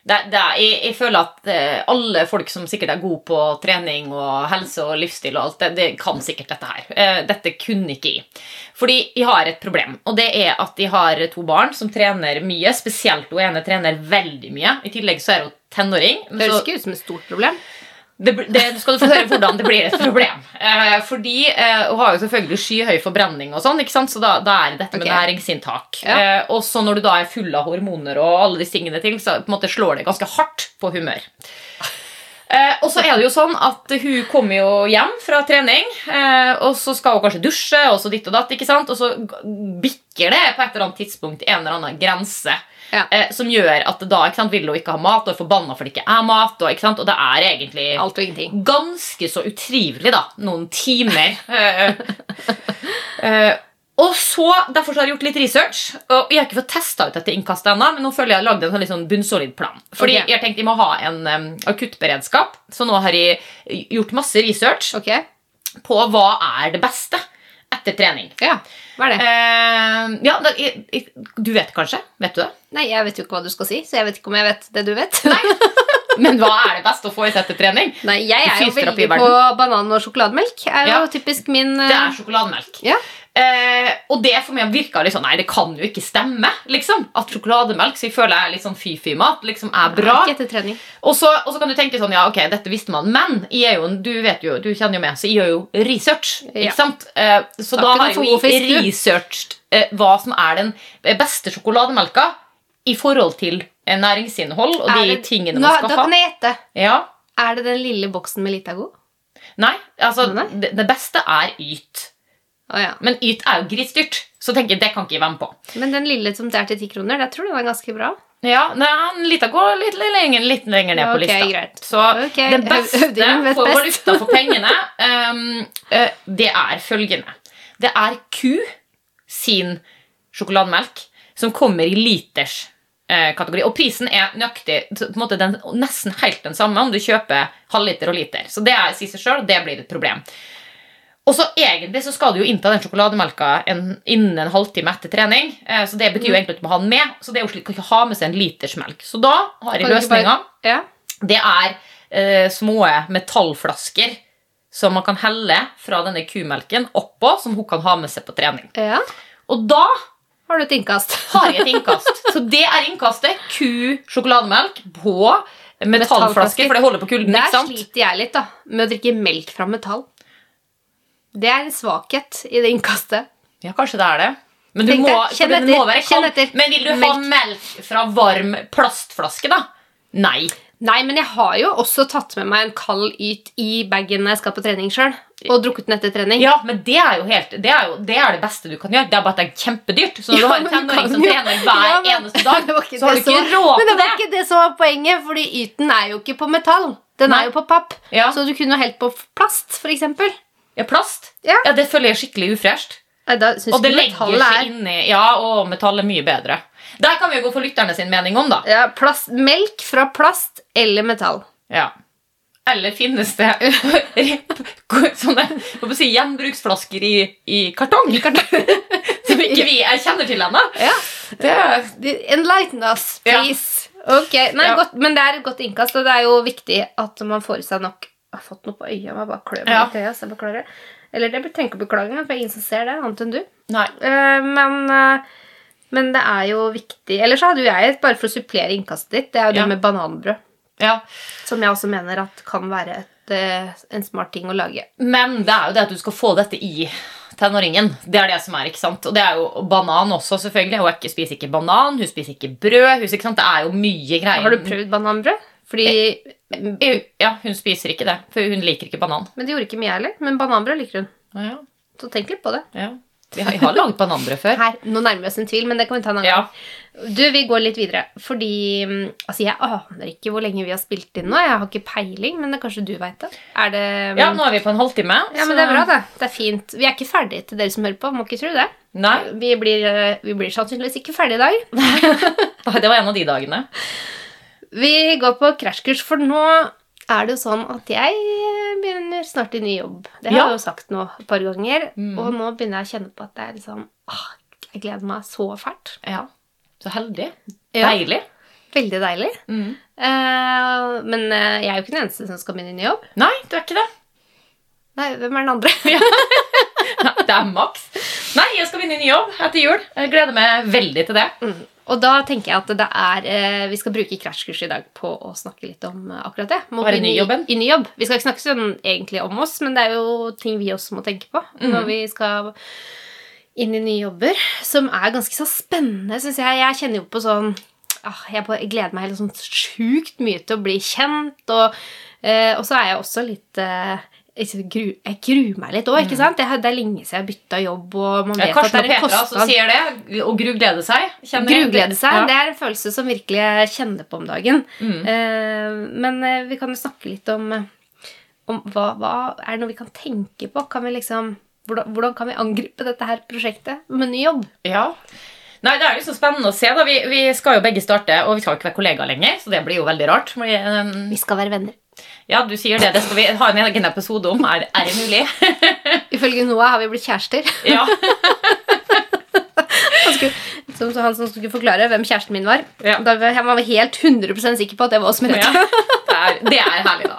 det, det jeg, jeg føler at eh, alle folk som sikkert er gode på trening og helse og livsstil, og alt det, det kan sikkert dette her. Eh, dette kunne ikke jeg. Fordi jeg har et problem, og det er at jeg har to barn som trener mye. Spesielt hun ene trener veldig mye. I tillegg så er hun tenåring. Det høres ikke ut som et stort problem. det, det skal du få høre hvordan det blir et problem. Eh, fordi eh, Hun har jo selvfølgelig skyhøy forbrenning, og sånn, ikke sant? så da, da er det dette med næringsinntak. Ja. Eh, og så når du da er full av hormoner og alle disse tingene til, så på en måte slår det ganske hardt på humør. Eh, og så er det jo sånn at hun kommer jo hjem fra trening, eh, og så skal hun kanskje dusje, og så ditt og datt, ikke sant? og så bikker det på et eller annet tidspunkt en eller annen grense. Ja. Eh, som gjør at da sant, vil hun ikke ha mat og er forbanna for det ikke er mat. Og, sant? og det er egentlig Alt og ingenting. ganske så utrivelig, da. Noen timer. Eh, eh, og så, Derfor så har jeg gjort litt research. Og Jeg har ikke fått testa ut dette innkastet ennå, men nå føler jeg jeg har lagd en sånn sånn bunnsolid plan. Fordi okay. jeg tenkte jeg må ha en um, akuttberedskap, så nå har jeg gjort masse research okay. på hva er det beste etter trening. Ja. Hva er det? Uh, ja, da, jeg, jeg, Du vet kanskje? Vet du det? Nei, jeg vet jo ikke hva du skal si, så jeg vet ikke om jeg vet det du vet. Men hva er det best å få i settetrening? trening? Nei, jeg er jo veldig på banan og sjokolademelk. er jo Ja. typisk min uh... Det er sjokolademelk. Ja. Eh, og det for meg virka litt sånn Nei, det kan jo ikke stemme. liksom At sjokolademelk så jeg føler jeg er litt sånn fy-fy-mat liksom er bra. Ikke. Og så, og så kan du tenke sånn Ja, ok, dette visste man. Men jeg er jo, du vet jo, du kjenner jo meg, så jeg gjør jo research. Ja. Sant? Eh, så da har jeg jo researchet eh, hva som er den beste sjokolademelka i forhold til eh, næringsinnhold og det, de tingene Nå, man skal ha. kan jeg gjette. Ja. Er det den lille boksen med Litago? Nei, altså Nei. det, det beste er Yt. Å ja. Men Yt er jo grisdyrt, så tenker jeg det kan ikke jeg være med på. Men den lille som det er til ti kroner, det tror den er ganske bra. Ja, han Lita går litt, litt, lenger, litt lenger ned på Ok, lista. greit. Så okay. den beste for valuta for pengene, um, uh, det er følgende. Det er Q sin sjokolademelk som kommer i liters kategori. Og prisen er nøyaktig på en måte den, nesten helt den samme om du kjøper halvliter og liter. Så det er, sier seg sjøl, det blir et problem. Og så egentlig så skal du jo innta den sjokolademelka en, innen en halvtime etter trening. Eh, så det betyr jo Mm. egentlig at du må ha den med. Så det er jo slik kan ikke ha med seg en liters melk. Så da har jeg du løsninga. Ja. Det er eh, små metallflasker som man kan helle fra denne kumelken oppå, som hun kan ha med seg på trening. Ja. Og da Har du et innkast? har jeg et innkast. Så det er innkastet. Ku sjokolademelk på metallflasker, for det holder på kulden. Der sliter jeg litt, da. Med å drikke melk fra metall. Det er en svakhet i det innkastet. Ja, kanskje det er det. Men, du Tenk må, kjenn etter, må være kjenn etter. Men vil du ha Melk. melk fra varm plastflaske, da? Nei. Nei, men jeg har jo også tatt med meg en kald yt i bagen når jeg skal på trening sjøl. Og drukket den etter trening. Ja, men det er helt Det er, jo, det, er det beste du kan gjøre. Det er bare at det er kjempedyrt. Så når du har en tenåring som trener hver Ja, men- eneste dag, så har du ikke råd til det. Men det var ikke det som var poenget, fordi yten er jo ikke på metall. Den Nei. er jo på papp. Ja. Så du kunne helt på plast, eksempel. Ja, plast. Ja. Ja, det føler jeg er skikkelig ufresht. Og det legger seg er inni Ja, og metall er mye bedre. Der kan vi jo gå for lytterne sin mening om, da. ja, plast, Melk fra plast eller metall. Ja. Eller finnes det sånne si, gjenbruksflasker i, i kartong? Som ikke vi kjenner til ennå? Ja. Det Enlighten us, Ja. please. Ok, nei, Ja. godt, Men det er et godt innkast, og det er jo viktig at man får i seg nok har fått noe på øya. Jeg bare klør meg Ja. litt i øya, så jeg beklager. Eller det trenger ikke å beklage, for det er ingen som ser det, annet enn du. Nei. Uh, men, uh, men det er jo viktig Ellers så hadde jo jeg, bare for å supplere innkastet ditt, det er jo Ja. det med bananbrød. Ja. Som jeg også mener at kan være et, eh, en smart ting å lage. Men det er jo det at du skal få dette i tenåringen. Det er det som er, ikke sant? Og det er jo banan også, selvfølgelig. Hun ikke, spiser ikke banan, hun spiser ikke brød. Hun, ikke sant? Det er jo mye greier. Har du prøvd bananbrød? Fordi, Ja, hun spiser ikke det, for hun liker ikke banan. men det gjorde ikke mye heller. Men bananbrød liker hun. Ja, Så tenk litt på det. ja. Vi har, jeg har lagd bananbrød før. Her, Nå nærmer vi oss en tvil, men det kan vi ta en annen Ja. gang. Du, Vi går litt videre. Fordi mm, altså, Jeg aner ikke hvor lenge vi har spilt inn nå. Jeg har ikke peiling, men det kanskje du veit det. Er det Ja, nå er vi på en halvtime. Ja, men det er bra, det. Det er fint. Vi er ikke ferdige til dere som hører på. Må ikke tro det. Nei, Vi blir, eh, vi blir sannsynligvis ikke ferdige i dag. det var en av de dagene. Vi går på krasjkurs, for nå er det jo sånn at jeg begynner snart i ny jobb. Det har Ja. jeg jo sagt nå et par ganger. Mm. Og nå begynner jeg å kjenne på at det er liksom ah, Jeg gleder meg så fælt. Ja. Så heldig. Ja. Deilig. Veldig deilig. Mm. Eh, men eh, jeg er jo ikke den eneste som skal begynne i ny jobb. Nei, du er ikke det. Nei, hvem er den andre? Det er maks. Nei, jeg skal begynne i ny jobb etter jul. Jeg gleder meg veldig til det. Mm. Og da tenker jeg at det er eh, Vi skal bruke krasjkurs i dag på å snakke litt om eh, akkurat det. Må Være i ny-jobben? I, ny jobb. Vi skal ikke snakke sånn egentlig om oss, men det er jo ting vi også må tenke på Mm. når vi skal inn i nye jobber, som er ganske så spennende, syns jeg. Jeg kjenner jo på sånn ah, Jeg gleder meg helt sånn sjukt mye til å bli kjent, og, eh, og så er jeg også litt eh, jeg gru- jeg gruer meg litt òg, ikke sant? Det, det er lenge siden jeg bytta jobb, og man vet Ja, at Karsten det er en Petra som sier det, og gruglede seg. Gruglede seg, Ja. det er en følelse som virkelig jeg kjenner på om dagen. Mm. Eh, men eh, vi kan jo snakke litt om, eh, om hva, hva er det noe vi kan tenke på. Kan vi liksom, hvordan, hvordan kan vi angripe dette her prosjektet med ny jobb? Ja. Nei, Det er jo så spennende å se. da. Vi, vi skal jo begge starte, og vi skal jo ikke være kollegaer lenger, så det blir jo veldig rart. Fordi, um, Vi skal være venner. ja, du sier det. Det skal vi ha en egen episode om. Er, er det mulig? Ifølge Noah har vi blitt kjærester. ja. Han, skulle, som, han som skulle forklare hvem kjæresten min var. Ja. Da var jeg var helt 100% sikker på at det var oss med ja. Det, er, det er herlig, da.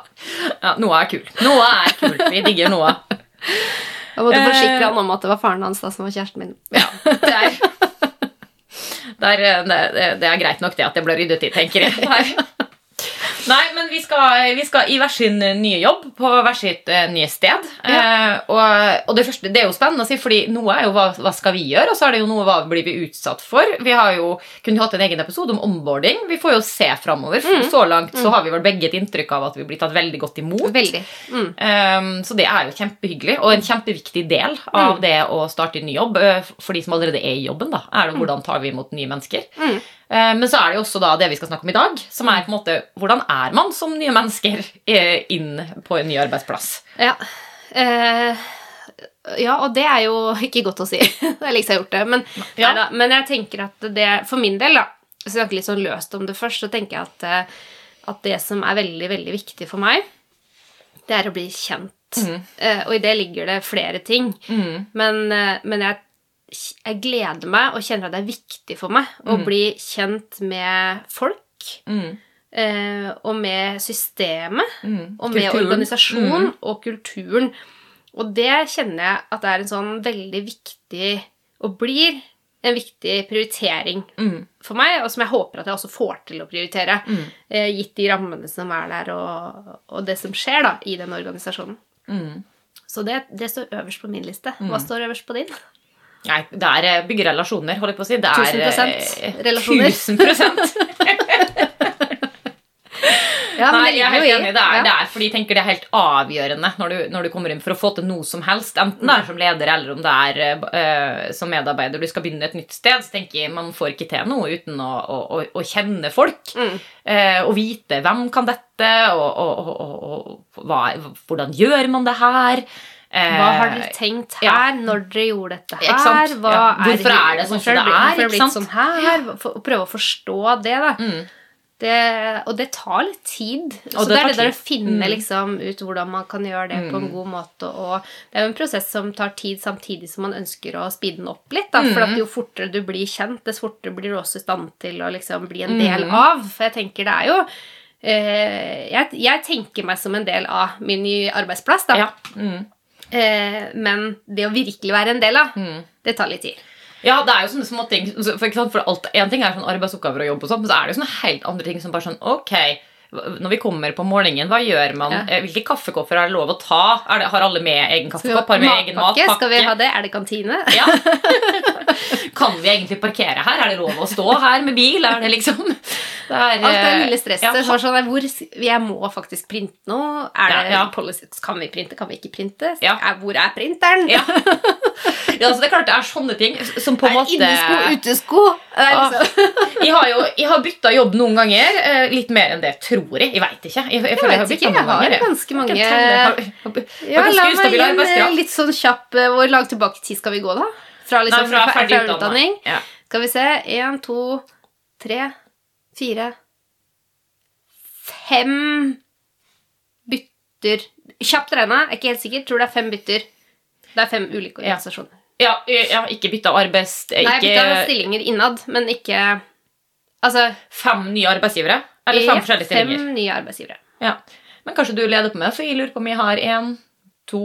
Ja, Noah er kul. Noah er kul. Vi digger Noah. Jeg måtte Eh. forsikre han om at det var faren hans da som var kjæresten min. Ja, det er, det er, det, det er greit nok det at det ble ryddet i, tenker jeg. Nei, men vi skal, vi skal i hver sin nye jobb på hver sitt uh, nye sted. Eh, og, og det første, det er jo spennende å si, fordi noe er jo hva, hva skal vi gjøre, og så er det jo noe hva blir vi utsatt for. Vi har jo kunnet hatt en egen episode om onboarding. Vi får jo se framover. for Så langt så har vi vel begge et inntrykk av at vi blir tatt veldig godt imot. Veldig. Mm. Um, så det er jo kjempehyggelig, og en kjempeviktig del av det å starte en ny jobb. uh, For de som allerede er i jobben, da, er det hvordan tar vi imot nye mennesker. Mm. Uh, Men så er det jo også da det vi skal snakke om i dag, som er på en måte hvordan er man som nye mennesker eh, inn på en ny arbeidsplass. Ja. Eh, ja, og det er jo ikke godt å si. det er liksom jeg har gjort det. Men, Ja. da, men jeg tenker at det For min del, da, så jeg snakker litt sånn løst om det først, så tenker jeg at, eh, at det som er veldig, veldig viktig for meg, det er å bli kjent. Eh, og i det ligger det flere ting. Men, eh, men jeg, jeg gleder meg og kjenner at det er viktig for meg å bli kjent med folk. Mm. eh, og med systemet, Mm. og med Kulturen. organisasjon Mm. og kulturen. Og det kjenner jeg at det er en sånn veldig viktig, og blir en viktig prioritering Mm. for meg, og som jeg håper at jeg også får til å prioritere, Mm. eh, gitt de rammene som er der, og, og det som skjer da, i den organisasjonen. Mm. Så det, det står øverst på min liste. Hva står øverst på din? Nei, det er eh, bygge relasjoner, holder jeg på å si. Det er 1000% eh, relasjoner. 1000 Ja, Nei, jeg er helt enig. Det er, ja. det er fordi jeg tenker det er helt avgjørende når du, når du kommer inn for å få til noe som helst. Enten det er som leder eller om det er uh, som medarbeider. Du skal begynne et nytt sted, så tenker jeg man får ikke til noe uten å, å, å, å kjenne folk. Mm. Uh, og vite hvem kan dette, og, og, og, og, og hva, hvordan gjør man det her. Eh, Hva har dere tenkt her ja. når dere gjorde dette her? Hva Ja. Hvorfor er det sånn som det er, Hvorfor er det blitt sånn her? For, prøve å forstå det, da. Mm. Det, og det tar litt tid. Så det, det er det der å finne Mm. liksom, ut hvordan man kan gjøre det på en god måte. Og det er jo en prosess som tar tid, samtidig som man ønsker å speede den opp litt. Da, For Mm. at jo fortere du blir kjent, dess fortere blir du også i stand til å liksom, bli en Mm. del av. For jeg tenker det er jo eh, jeg, jeg tenker meg som en del av min nye arbeidsplass, da. Ja. Eh, men det å virkelig være en del av, Mm. det tar litt tid. Ja, det er jo sånne små ting. For, for alt, en ting er sånn arbeidsoppgaver og jobb, og sånt, men så er det jo sånne helt andre ting som bare sånn Ok, når vi kommer på morgenen, hva gjør man? Ja. Eh, Hvilke kaffekopper er det lov å ta? Det, har alle med egen kaffekopp? Har med egen matpakke? Skal vi ha det? Er det kantine? Ja. Kan vi egentlig parkere her? Er det lov å stå her med bil? Er det liksom det er, Alt det eh, lille stresset. ja, så sånn, hvor, jeg må faktisk printe noe. Er det Ja, policy? Kan vi printe? Kan vi ikke printe? Er, hvor er printeren? Ja. ja, så det er klart det er sånne ting som på en måte innesko, utesko? Liksom. jeg har jo jeg har bytta jobb noen ganger. eh, Litt mer enn det, tror jeg. Jeg veit ikke. Jeg, jeg, føler Jeg har vet ikke, jeg har ganske mange Ja, la meg gi en litt sånn kjapp eh, Hvor langt tilbake i tid skal vi gå, da? Fra, liksom, Nei, fra fra, ferdig utdanning? Ja. Skal vi se. Én, to, tre, fire Fem bytter Kjapt regna, er ikke helt sikker. Tror det er fem bytter. Det er fem ulike organisasjoner. Ja, ja, ja ikke bytta arbeids... Nei, jeg bytta Ikke stillinger innad, men ikke Altså fem nye arbeidsgivere? Eller fem nye arbeidsgivere. Ja. Men kanskje du leder på meg, for jeg lurer på om jeg har én, to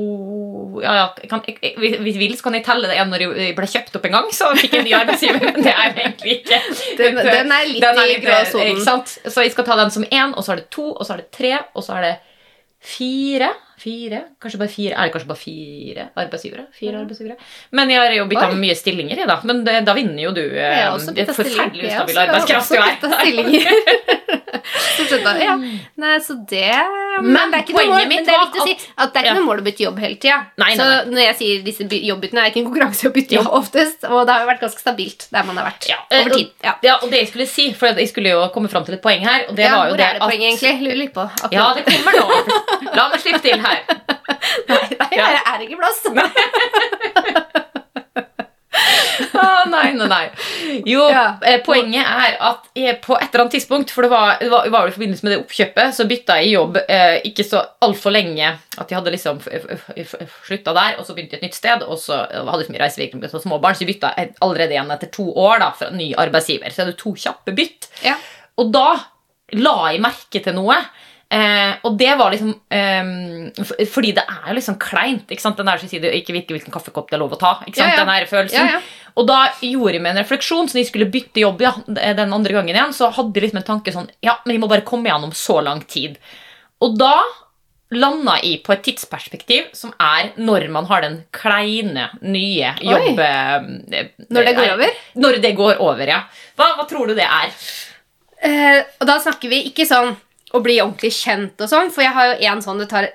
Ja, ja, kan, jeg, jeg, hvis vil, så kan jeg telle det en når jeg ble kjøpt opp en gang. Så fikk jeg en ny arbeidsgiver, men det er egentlig ikke. Den- den er litt i gråsonen. Så jeg skal ta den som én, og så er det to, og så er det tre, og så er det fire. Fire? Kanskje bare fire? Er det kanskje bare fire arbeidsgivere? Fire arbeidsgivere? Men jeg har jo bytta mye stillinger, jeg, da. Men det, da vinner jo du. eh, Jeg har også det er bytta stilling. forferdelig ustabil også- arbeidskraft du er. Ja. Nei, så det Men, det er ikke poenget mitt det er viktig å si at- at det er ikke ja. noe mål å bytte jobb hele tida. Så når jeg sier disse by- jobbbyttene, er det ikke en konkurranse å bytte jobb Ja. oftest. Og det har jo vært ganske stabilt der man har vært Ja, eh, over tid. Ja. Og det jeg skulle si, for jeg skulle jo komme fram til et poeng her, og det var jo hvor er det poenget, egentlig? Lurer litt på. akkurat. Ja, det kommer nå. La meg slippe til her. Nei, nei, her er det ikke plass. Ah, nei, nei, nei. Jo, Ja. eh, poenget er at jeg på et eller annet tidspunkt, for det var, det var, var i forbindelse med det oppkjøpet, så bytta jeg jobb eh, ikke så altfor lenge at jeg hadde liksom slutta der, og så begynte jeg et nytt sted, og så hadde jeg reisevirksomhet og småbarn, så jeg bytta allerede igjen etter to år da, fra ny arbeidsgiver. Så jeg hadde to kjappe bytt. Ja. Og da la jeg merke til noe. Eh, og det var liksom eh, Fordi det er jo liksom kleint. ikke sant? Den der som sier det ikke virker hvilken kaffekopp det er lov å ta. ikke sant? Ja, ja. Den her følelsen. Ja. Og da gjorde meg en refleksjon, så jeg skulle bytte jobb ja, den andre gangen igjen, så hadde jeg liksom en tanke sånn Ja, men vi må bare komme igjennom så lang tid. Og da landa jeg på et tidsperspektiv som er når man har den kleine, nye jobb... Oi. Når det går er- over? Når det går over, ja. Hva, hva tror du det er? Eh, og da snakker vi ikke sånn å bli ordentlig kjent og sånn, for jeg har jo en sånn Det tar,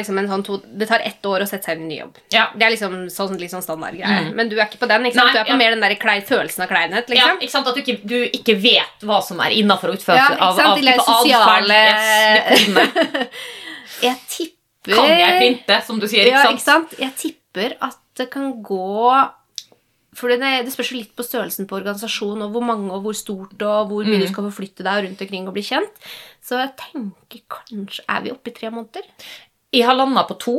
liksom en sånn to, det tar ett år å sette seg inn i en ny jobb. Ja. Det er liksom sånn, litt sånn standardgreie. Mm. Men du er ikke på den. ikke sant? Nei, du er på ja. mer den der klei, følelsen av kleinhet. Ja, liksom. ikke sant? At du ikke, du ikke vet hva som er innafor og utført Ja, ikke av, sant? av De type sosiale- Yes. Jeg tipper Kan jeg printe, som du sier? ikke sant? Ja, ikke sant? Jeg tipper at det kan gå For det, det spørs litt på størrelsen på organisasjonen og hvor mange og hvor stort og hvor mye Mm. du skal forflytte deg rundt omkring og bli kjent. Så jeg tenker kanskje Er vi oppe i tre måneder? Jeg har landa på to.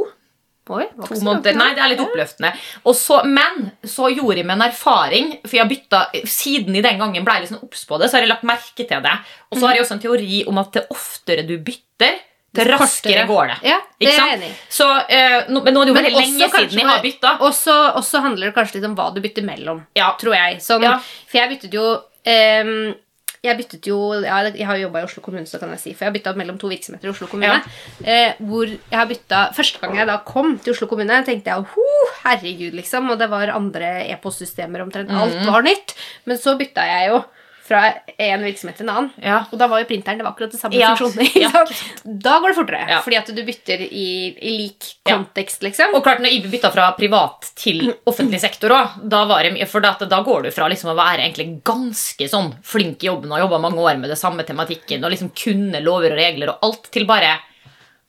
Oi, To måneder. Nei, det er litt oppløftende. Så, men så gjorde jeg meg en erfaring, for jeg bytta Siden i den gangen ble jeg liksom obs på det, så har jeg lagt merke til det. Og så har jeg også en teori om at det oftere du bytter, det raskere går det. Ja, det er jeg enig i. Så, eh, no, men nå er det jo veldig lenge siden jeg har bytta. Også, også, handler det kanskje litt om hva du bytter mellom, Ja. tror jeg. Sånn, Ja. For jeg byttet jo ehm, Jeg byttet jo ja, Jeg har jobba i Oslo kommune, så kan jeg si. For jeg har bytta mellom to virksomheter i Oslo kommune. Eh, hvor jeg har bytta Første gang jeg da kom til Oslo kommune, tenkte jeg ho, herregud, liksom. Og det var andre e-postsystemer omtrent. Alt Mhm. var nytt. Men så bytta jeg jo fra en virksomhet til en annen. Ja. Og da var jo printeren det var akkurat det samme Ja. funksjonen. Da går det fortere. Ja. Fordi at du bytter i, i lik kontekst, liksom. Og klart, når Ibe bytta fra privat til offentlig sektor òg, da, da går du fra liksom å være egentlig ganske sånn flink i jobben og jobba mange år med det samme tematikken og liksom kunne lover og regler og alt, til bare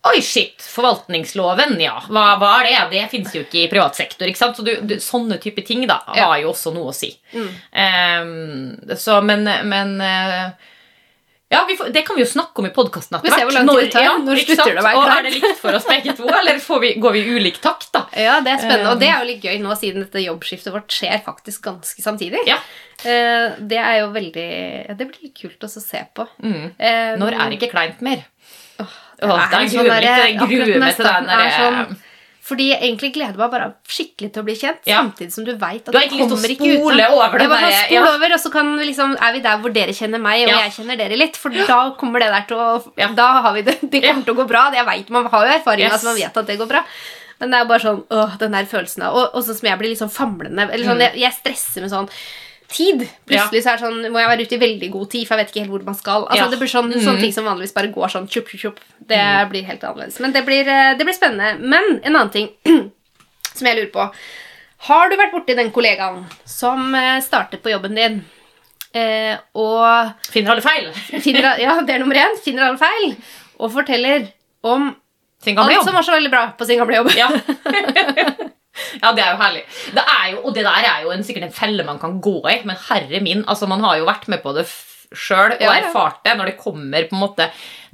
Oi, shit! Forvaltningsloven, ja. Hva, hva er det? Det fins jo ikke i privat sektor. ikke sant? Så du, du, sånne type ting da, Ja. har jo også noe å si. Ehm, så, men, men eh, ja, vi får, Det kan vi jo snakke om i podkasten etter tid det tar. Når slutter det å være Og klart? er det likt for oss begge to, eller får vi, går vi i ulik takt, da? Ja, det er spennende. Og det Um, er jo litt gøy nå, siden dette jobbskiftet vårt skjer faktisk ganske samtidig. Ja. Eh, Det er jo veldig ja, Det blir kult også å se på. Mm. Eh, Når er ikke kleint mer? Det Åh, er det er sånn. Jeg gruer meg til den derre Fordi jeg egentlig gleder meg bare skikkelig til å bli kjent, Ja. samtidig som du veit at Du lyst kommer ikke å ut. spole over det bare sånn, ja. over, og så kan vi liksom, er vi der hvor dere kjenner meg, og Ja. jeg kjenner dere litt. For da kommer det der til å Ja. Da har vi det. Det kommer til å gå bra. Jeg vet, Man har jo erfaringa, Yes. altså man vet at det går bra. Men det er bare sånn åh, den der følelsen av Og, og sånn som jeg blir sånn famlende. Eller sånn, Mm. jeg, jeg stresser med sånn tid. Plutselig så er det sånn, må jeg være ute i veldig god tid, for jeg vet ikke helt hvor man skal. Altså, Ja. Det blir sånn, Mm. sånne ting som vanligvis bare går sånn tjup, tjup, tjup. Det blir helt annerledes. Men det blir, eh, det blir spennende. Men en annen ting som jeg lurer på. Har du vært borti den kollegaen som eh, startet på jobben din, eh, og Finner alle feil? finner, ja, det er nummer én, finner alle feil, og forteller om alt som var så veldig bra på sin gamle jobb? Ja. ja, det er jo herlig. Det er jo, og det der er jo en, sikkert en felle man kan gå i, men herre min, altså man har jo vært med på det sjøl og erfart det når det kommer på en måte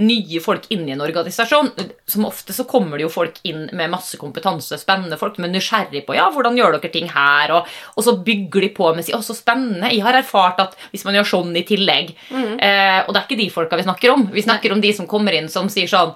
nye folk inn i en organisasjon. Som ofte så kommer det jo folk inn med masse kompetanse, spennende folk, men nysgjerrig på ja, hvordan gjør dere ting her, og, og så bygger de på med si å, så spennende. Jeg har erfart at hvis man gjør sånn i tillegg eh, Og det er ikke de folka vi snakker om. Vi snakker om de som kommer inn som sier sånn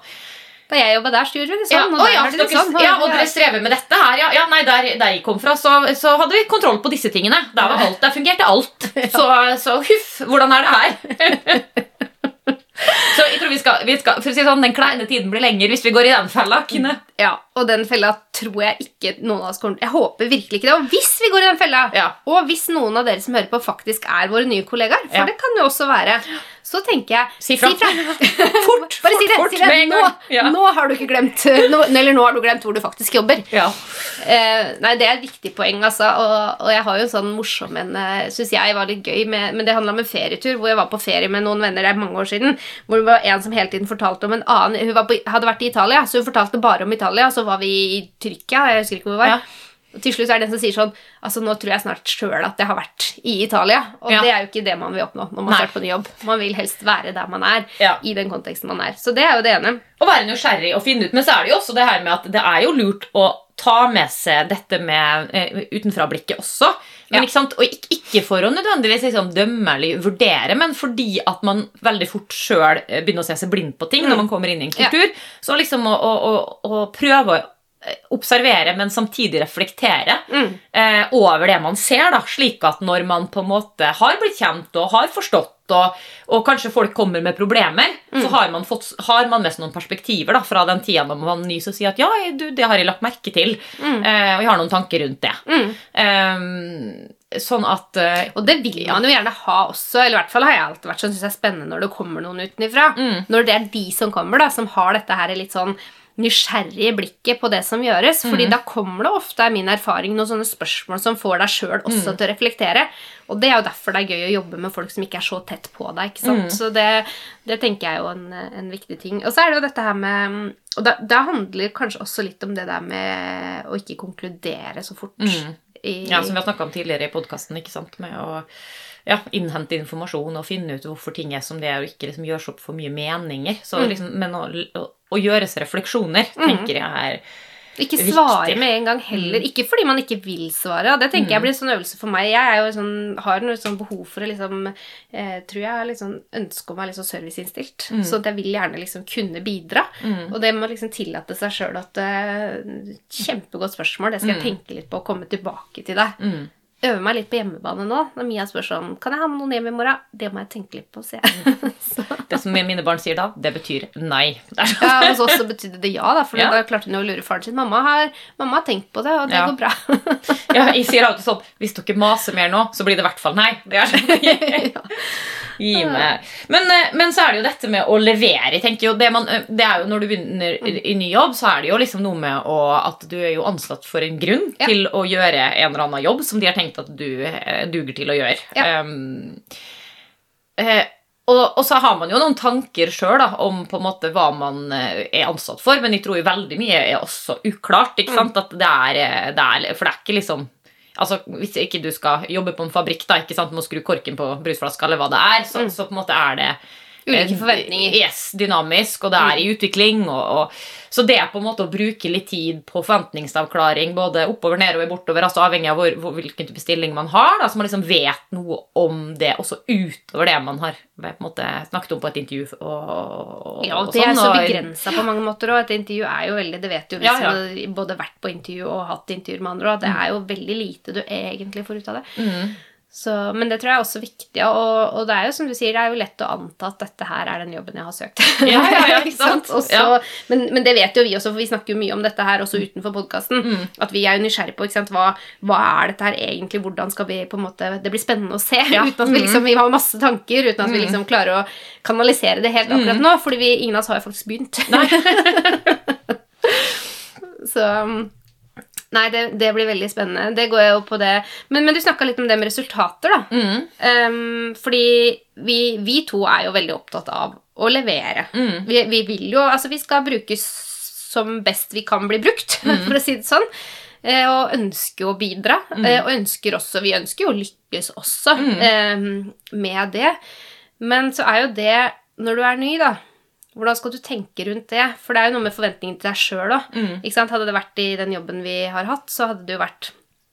Da jeg jobbet der, så gjorde vi det sånn. og ja, dere, sånn, ja, og dere strever med dette her. Ja, ja nei, der, der jeg kom fra, så, så hadde vi kontroll på disse tingene. Der var alt, der fungerte alt. Så, så huff, hvordan er det her? Så jeg tror vi skal, vi skal For å si sånn, Den kleine tiden blir lenger hvis vi går i den fella. Kine. Ja, og den fella tror jeg ikke noen av oss kommer Jeg håper virkelig ikke det. Og hvis vi går i den fella, Ja. og hvis noen av dere som hører på, faktisk er våre nye kollegaer, for Ja. det kan jo også være, så tenker jeg Si fra. Fort, Bare si fort, det. fort, si det. Nå. Ja. nå har du ikke glemt nå, Eller nå har du glemt hvor du faktisk jobber. Ja. Eh, nei, Det er et viktig poeng, altså. Og, og jeg har jo en sånn morsom en uh, Syns jeg var litt gøy, med, men det handla om en ferietur hvor jeg var på ferie med noen venner det er mange år siden. Hvor det var en som hele tiden fortalte om en annen Hun var på, hadde vært i Italia, så hun fortalte bare om Italia. Så var vi i Tyrkia, jeg husker ikke hvor vi var. Ja. Og til slutt er det en som sier sånn Altså, nå tror jeg snart sjøl at jeg har vært i Italia. Og Ja. det er jo ikke det man vil oppnå når man Nei. starter på ny jobb. Man vil helst være der man er, Ja. i den konteksten man er. Så det er jo det ene. Å være nysgjerrig og finne ut. Men så er det jo også det her med at det er jo lurt å ta med seg dette med eh, utenfra-blikket også. Men Ja. ikke sant? Og ikke, ikke for å nødvendigvis liksom, dømme eller vurdere, men fordi at man veldig fort sjøl begynner å se seg blind på ting når man kommer inn i en Ja. kultur. Så liksom å, å, å, å prøve å eh, observere, men samtidig reflektere Mm. eh, over det man ser. da, Slik at når man på en måte har blitt kjent og har forstått, og, og kanskje folk kommer med problemer, så Mm. har man, fått, har man mest noen perspektiver da, fra den tida da man var ny, som sier at ja, du, det har jeg lagt merke til, eh, og jeg har noen tanker rundt det. Mm. Um, sånn at eh, Og det vil man jo gjerne ha også. Eller i hvert fall har jeg alltid vært sånn, synes jeg er spennende når det kommer noen utenifra. Mm. Når det er de som kommer, da, som har dette her litt sånn nysgjerrige blikket på det som gjøres. fordi Mm. da kommer det ofte, er min erfaring, noen sånne spørsmål som får deg sjøl Mm. også til å reflektere. Og det er jo derfor det er gøy å jobbe med folk som ikke er så tett på deg. ikke Mm. sant? Så det, det tenker jeg er jo en, en viktig ting. Og så er det jo dette her med Og da, da handler kanskje også litt om det der med å ikke konkludere så fort. Mm. I, Ja, som vi har snakka om tidligere i podkasten, med å ja, innhente informasjon og finne ut hvorfor ting er som det er, og ikke liksom gjøre seg opp for mye meninger. Så, Mm. liksom, men å, å, gjøres refleksjoner tenker jeg er Ikke viktig. svare med en gang heller. Ikke fordi man ikke vil svare. Det tenker Mm. jeg blir en sånn øvelse for meg. Jeg sånn, har noe sånn behov for å liksom eh, Tror jeg har sånn ønske om å være sånn serviceinnstilt. Mm. Så jeg vil gjerne liksom kunne bidra. Og det må liksom tillate seg sjøl at eh, Kjempegodt spørsmål. Det skal jeg tenke litt på og komme tilbake til deg. Mm. Øve meg litt på hjemmebane nå. Når Mia spør sånn Kan jeg ha med noen hjem i morgen? Det må jeg tenke litt på, sier jeg. Så. Det som mine barn sier da, det betyr nei. Sånn. Ja, Hos oss så betydde det ja, da, for Ja. da klarte hun å lure faren sin. Mamma har, mamma har tenkt på det, og det Ja. går bra. Ja, jeg sier alltid sånn Hvis dere maser mer nå, så blir det i hvert fall nei. Det er sånn. Gi meg. Men, eh, men så er det jo dette med å levere. Jeg tenker jo, det, man, eh, det er jo Når du begynner i ny jobb, så er det jo liksom noe med å, at du er jo ansatt for en grunn Ja. til å gjøre en eller annen jobb som de har tenkt at du eh, duger til å gjøre. Ja. Um, eh, og, og så har man jo noen tanker sjøl om på en måte hva man eh, er ansatt for, men jeg tror jo veldig mye er også uklart. ikke sant? At det er, eh, det er For det er ikke liksom Altså, Hvis ikke du skal jobbe på en fabrikk da, ikke sant, med å skru korken på brusflaska, eller hva det er, så, så på en måte er det Ulike eh, forventninger. Yes, dynamisk, og det er i utvikling. Og, og, så det er på en måte å bruke litt tid på forventningsavklaring, både oppover, nedover, bortover, altså avhengig av hvor, hvor, hvilken type stilling man har, da, så man liksom vet noe om det også utover det man har måte snakket om på et intervju. Og, og, Ja, og det er sånn, så og- begrensa på mange måter òg. Et intervju er jo veldig Det vet jo vi Ja, som ja. har både vært på intervju og hatt intervjuer med andre òg. Det er jo veldig lite du egentlig får ut av det. Mm. Så, men det tror jeg er også viktig. Og, og det er jo som du sier, det er jo lett å anta at dette her er den jobben jeg har søkt. Ja, ja, ja, Ikke sant? Også, Ja. men, men det vet jo vi også, for vi snakker jo mye om dette her også utenfor podkasten. Mm. At vi er jo nysgjerrige på? Hva, hva er dette her egentlig, hvordan skal vi på en måte Det blir spennende å se. Ja. Uten at vi liksom vi har masse tanker, uten at vi liksom klarer å kanalisere det helt akkurat nå. Fordi vi, ingen av oss har jo faktisk begynt. Så um, Nei, det, det blir veldig spennende. Det går jo på det. Men, men du snakka litt om det med resultater, da. Mm. Um, fordi vi, vi to er jo veldig opptatt av å levere. Mm. Vi, vi vil jo Altså, vi skal brukes som best vi kan bli brukt, for å si det sånn. Eh, og ønsker å bidra. Eh, og ønsker også Vi ønsker jo å lykkes også eh, med det. Men så er jo det Når du er ny, da hvordan skal du tenke rundt det? For det er jo noe med forventningene til deg sjøl òg. Mm. Hadde det vært i den jobben vi har hatt, så hadde det jo vært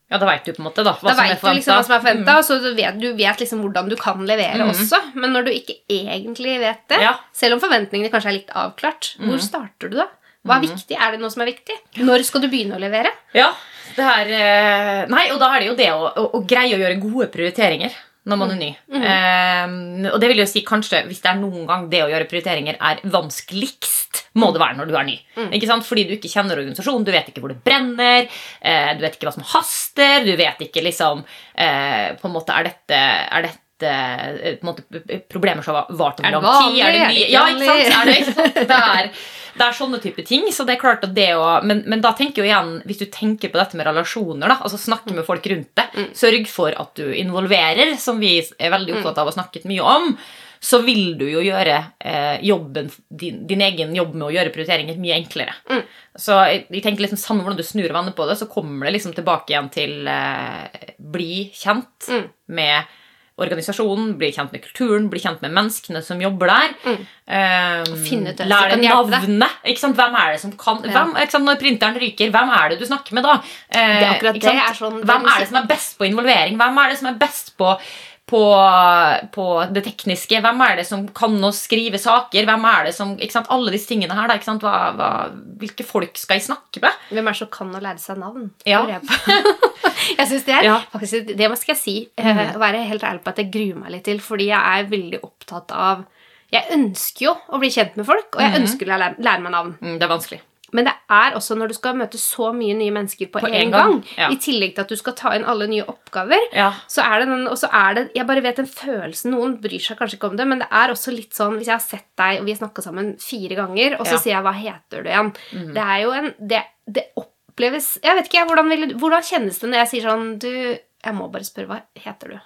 Ja, da veit du på en måte da, hva Da som er veit du liksom hva som er forventa. forventa, så du vet, du vet liksom hvordan du kan levere også. Men når du ikke egentlig vet det, Ja. selv om forventningene kanskje er litt avklart, hvor starter du da? Hva er viktig? Er det noe som er viktig? Når skal du begynne å levere? Ja, det er eh, Nei, og da er det jo det å, å, å greie å gjøre gode prioriteringer når man er ny. Eh, og det vil jo si kanskje, hvis det er noen gang det å gjøre prioriteringer er vanskeligst, må det være når du er ny. Ikke sant? Fordi du ikke kjenner organisasjonen, du vet ikke hvor det brenner, eh, du vet ikke hva som haster, du vet ikke liksom eh, På en måte, er dette, er dette eh, måte, problemer som har vart Er over lang tid? Er det nye? Ja, ikke sant? Er det, ikke sant? Det er, det er sånne type ting. Så det er klart at det å, men, men da tenker jo igjen, hvis du tenker på dette med relasjoner, da, altså snakke med folk rundt det, Mm. sørg for at du involverer, som vi er veldig opptatt av og snakket mye om, så vil du jo gjøre eh, jobben, din, din egen jobb med å gjøre prioriteringer mye enklere. Mm. Så jeg, jeg tenker liksom Samme hvordan du snur og vender på det, så kommer det liksom tilbake igjen til eh, bli kjent Mm. med organisasjonen, bli kjent med kulturen, bli kjent med menneskene som jobber der. Eh, finne ut hvem Lær deg navnet. Ikke sant? Hvem er det som kan Ja. hvem, ikke sant? Når printeren ryker, hvem er det du snakker med da? Eh, Det er akkurat ikke sant? det er sånn- hvem er det som er best på involvering? Hvem er det som er best på på, på det tekniske. Hvem er det som kan å skrive saker? Hvem er det som, ikke sant? Alle disse tingene her. Da? Hva, hva, hvilke folk skal jeg snakke med? Hvem er det som kan å lære seg navn? Ja. Jeg jeg synes det er Ja. Faktisk, Det skal jeg si. Uh, være helt ærlig på at jeg gruer meg litt til, fordi jeg er veldig opptatt av Jeg ønsker jo å bli kjent med folk, og jeg Mhm. ønsker å lære, lære meg navn. Mm, det er vanskelig. Men det er også når du skal møte så mye nye mennesker på, På en en gang, gang, ja. i tillegg til at du skal ta inn alle nye oppgaver, Ja. så er det den, og så er det, jeg bare vet den følelsen, noen bryr seg kanskje ikke om det, men det er også litt sånn, hvis jeg har sett deg, og vi har snakket sammen fire ganger, og så Ja. sier jeg, hva heter du igjen? Det er jo en, det, det oppleves, jeg vet ikke, jeg, hvordan, vil, hvordan kjennes det når jeg sier sånn, du, jeg må bare spørre, hva heter du?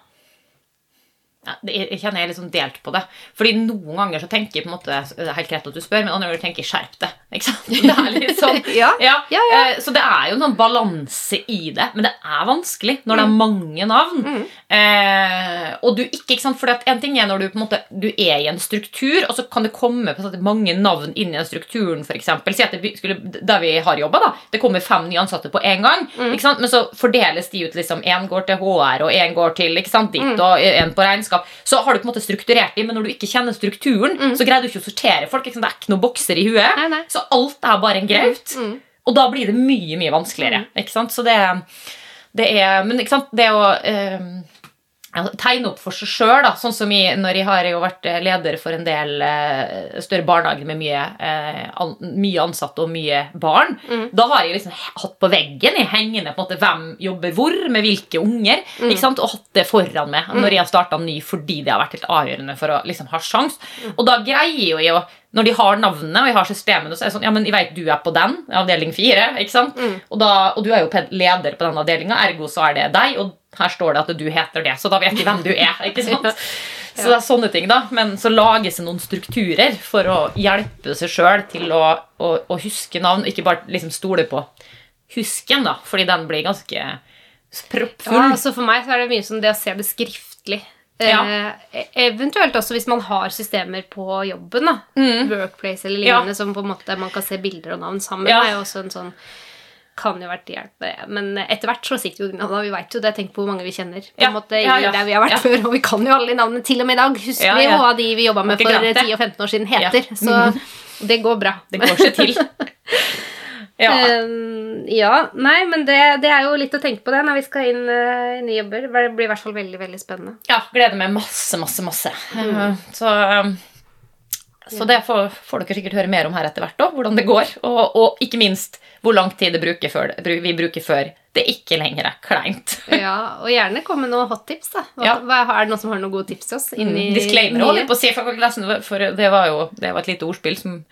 Jeg kjenner jeg er litt sånn delt på det. Fordi noen ganger så tenker jeg på en måte Det er helt greit at du spør, men andre ganger tenker jeg skjerp det. Ikke sant? Det er litt sånn Ja. ja, Ja, eh, Så det er jo noen balanse i det, men det er vanskelig når det er mange navn. Mm. Eh, og du ikke, ikke sant, for en ting er når du på en måte Du er i en struktur, og så kan det komme på en mange navn inn i den strukturen, f.eks. Si at det skulle, der vi har jobba, da. Det kommer fem nye ansatte på en gang. Mm. Ikke sant? Men så fordeles de ut liksom Én går til HR, og én går til ikke sant, Mm. ditt, og en på regnskap. Så har du på en måte strukturert dem, men når du ikke kjenner strukturen, så greier du ikke å sortere folk. Sant? Det er ikke noen bokser i huet. Mm. Nei, nei. Så alt er bare en graut. Mm. Og da blir det mye, mye vanskeligere. Ikke sant? Så det, det er Men ikke sant, det å eh, tegne opp for seg sjøl, sånn som i, når jeg har jo vært eh, leder for en del eh, større barnehager med mye, eh, an, mye ansatte og mye barn, da har jeg liksom hatt på veggen jeg hengende på en måte hvem jobber hvor, med hvilke unger, ikke sant? og hatt det foran meg når jeg har starta ny, fordi det har vært helt avgjørende for å liksom ha sjans. Og da greier jo jeg å når de har navnene og jeg har systemene, så er det sånn Ja, men jeg vet du er på den, avdeling fire. ikke sant? Og, da, og du er jo leder på den avdelinga, ergo så er det deg. Og her står det at du heter det, så da vet de hvem du er. ikke sant? Så det er sånne ting, da. Men så lages det noen strukturer for å hjelpe seg sjøl til å, å, å huske navn, ikke bare liksom stole på husken, da, fordi den blir ganske proppfull. Ja, altså For meg så er det mye som det å se det skriftlig. Ja. Eh, eventuelt også hvis man har systemer på jobben. da Workplace eller lignende, Ja. som på en måte man kan se bilder og navn sammen. Ja. er jo også en sånn kan jo vært hjelp. Men etter hvert så sitter jo navnene. Vi vet jo det. Tenk på hvor mange vi kjenner. På Ja. en måte, i Ja, ja. Der vi har vært før, Og vi kan jo alle de navnene til og med i dag. Husker vi jo hva de vi jobba med for 10 og 15 år siden, heter. Så det går bra. Det går seg til. Ja. Ehm, ja, nei, men det, det er jo litt å tenke på det når vi skal inn uh, i nye jobber. Det blir i hvert fall veldig veldig spennende. ja, gleder meg masse, masse, masse. Eh, Så, um, så det får, får dere sikkert høre mer om her etter hvert, da, hvordan det går. Og, og ikke minst hvor lang tid det bruker før, vi bruker før det ikke lenger er kleint. Ja, Og gjerne komme med noen hot tips. da hva, Ja. Er det noen som har noen gode tips til oss? Mm, Disclaimer holdt jeg på å si, for det var jo det var et lite ordspill som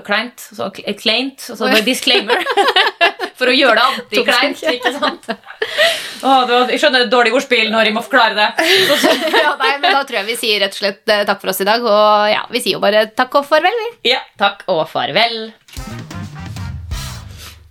kleint. Så kleint, og så var disclaimer. for å gjøre det antikleint, ikke sant? Oh, jeg skjønner er dårlig ordspill når jeg må forklare det. Ja, nei, men Da tror jeg vi sier rett og slett eh, takk for oss i dag. Og ja, vi sier jo bare takk og farvel, vi. ja, takk og farvel.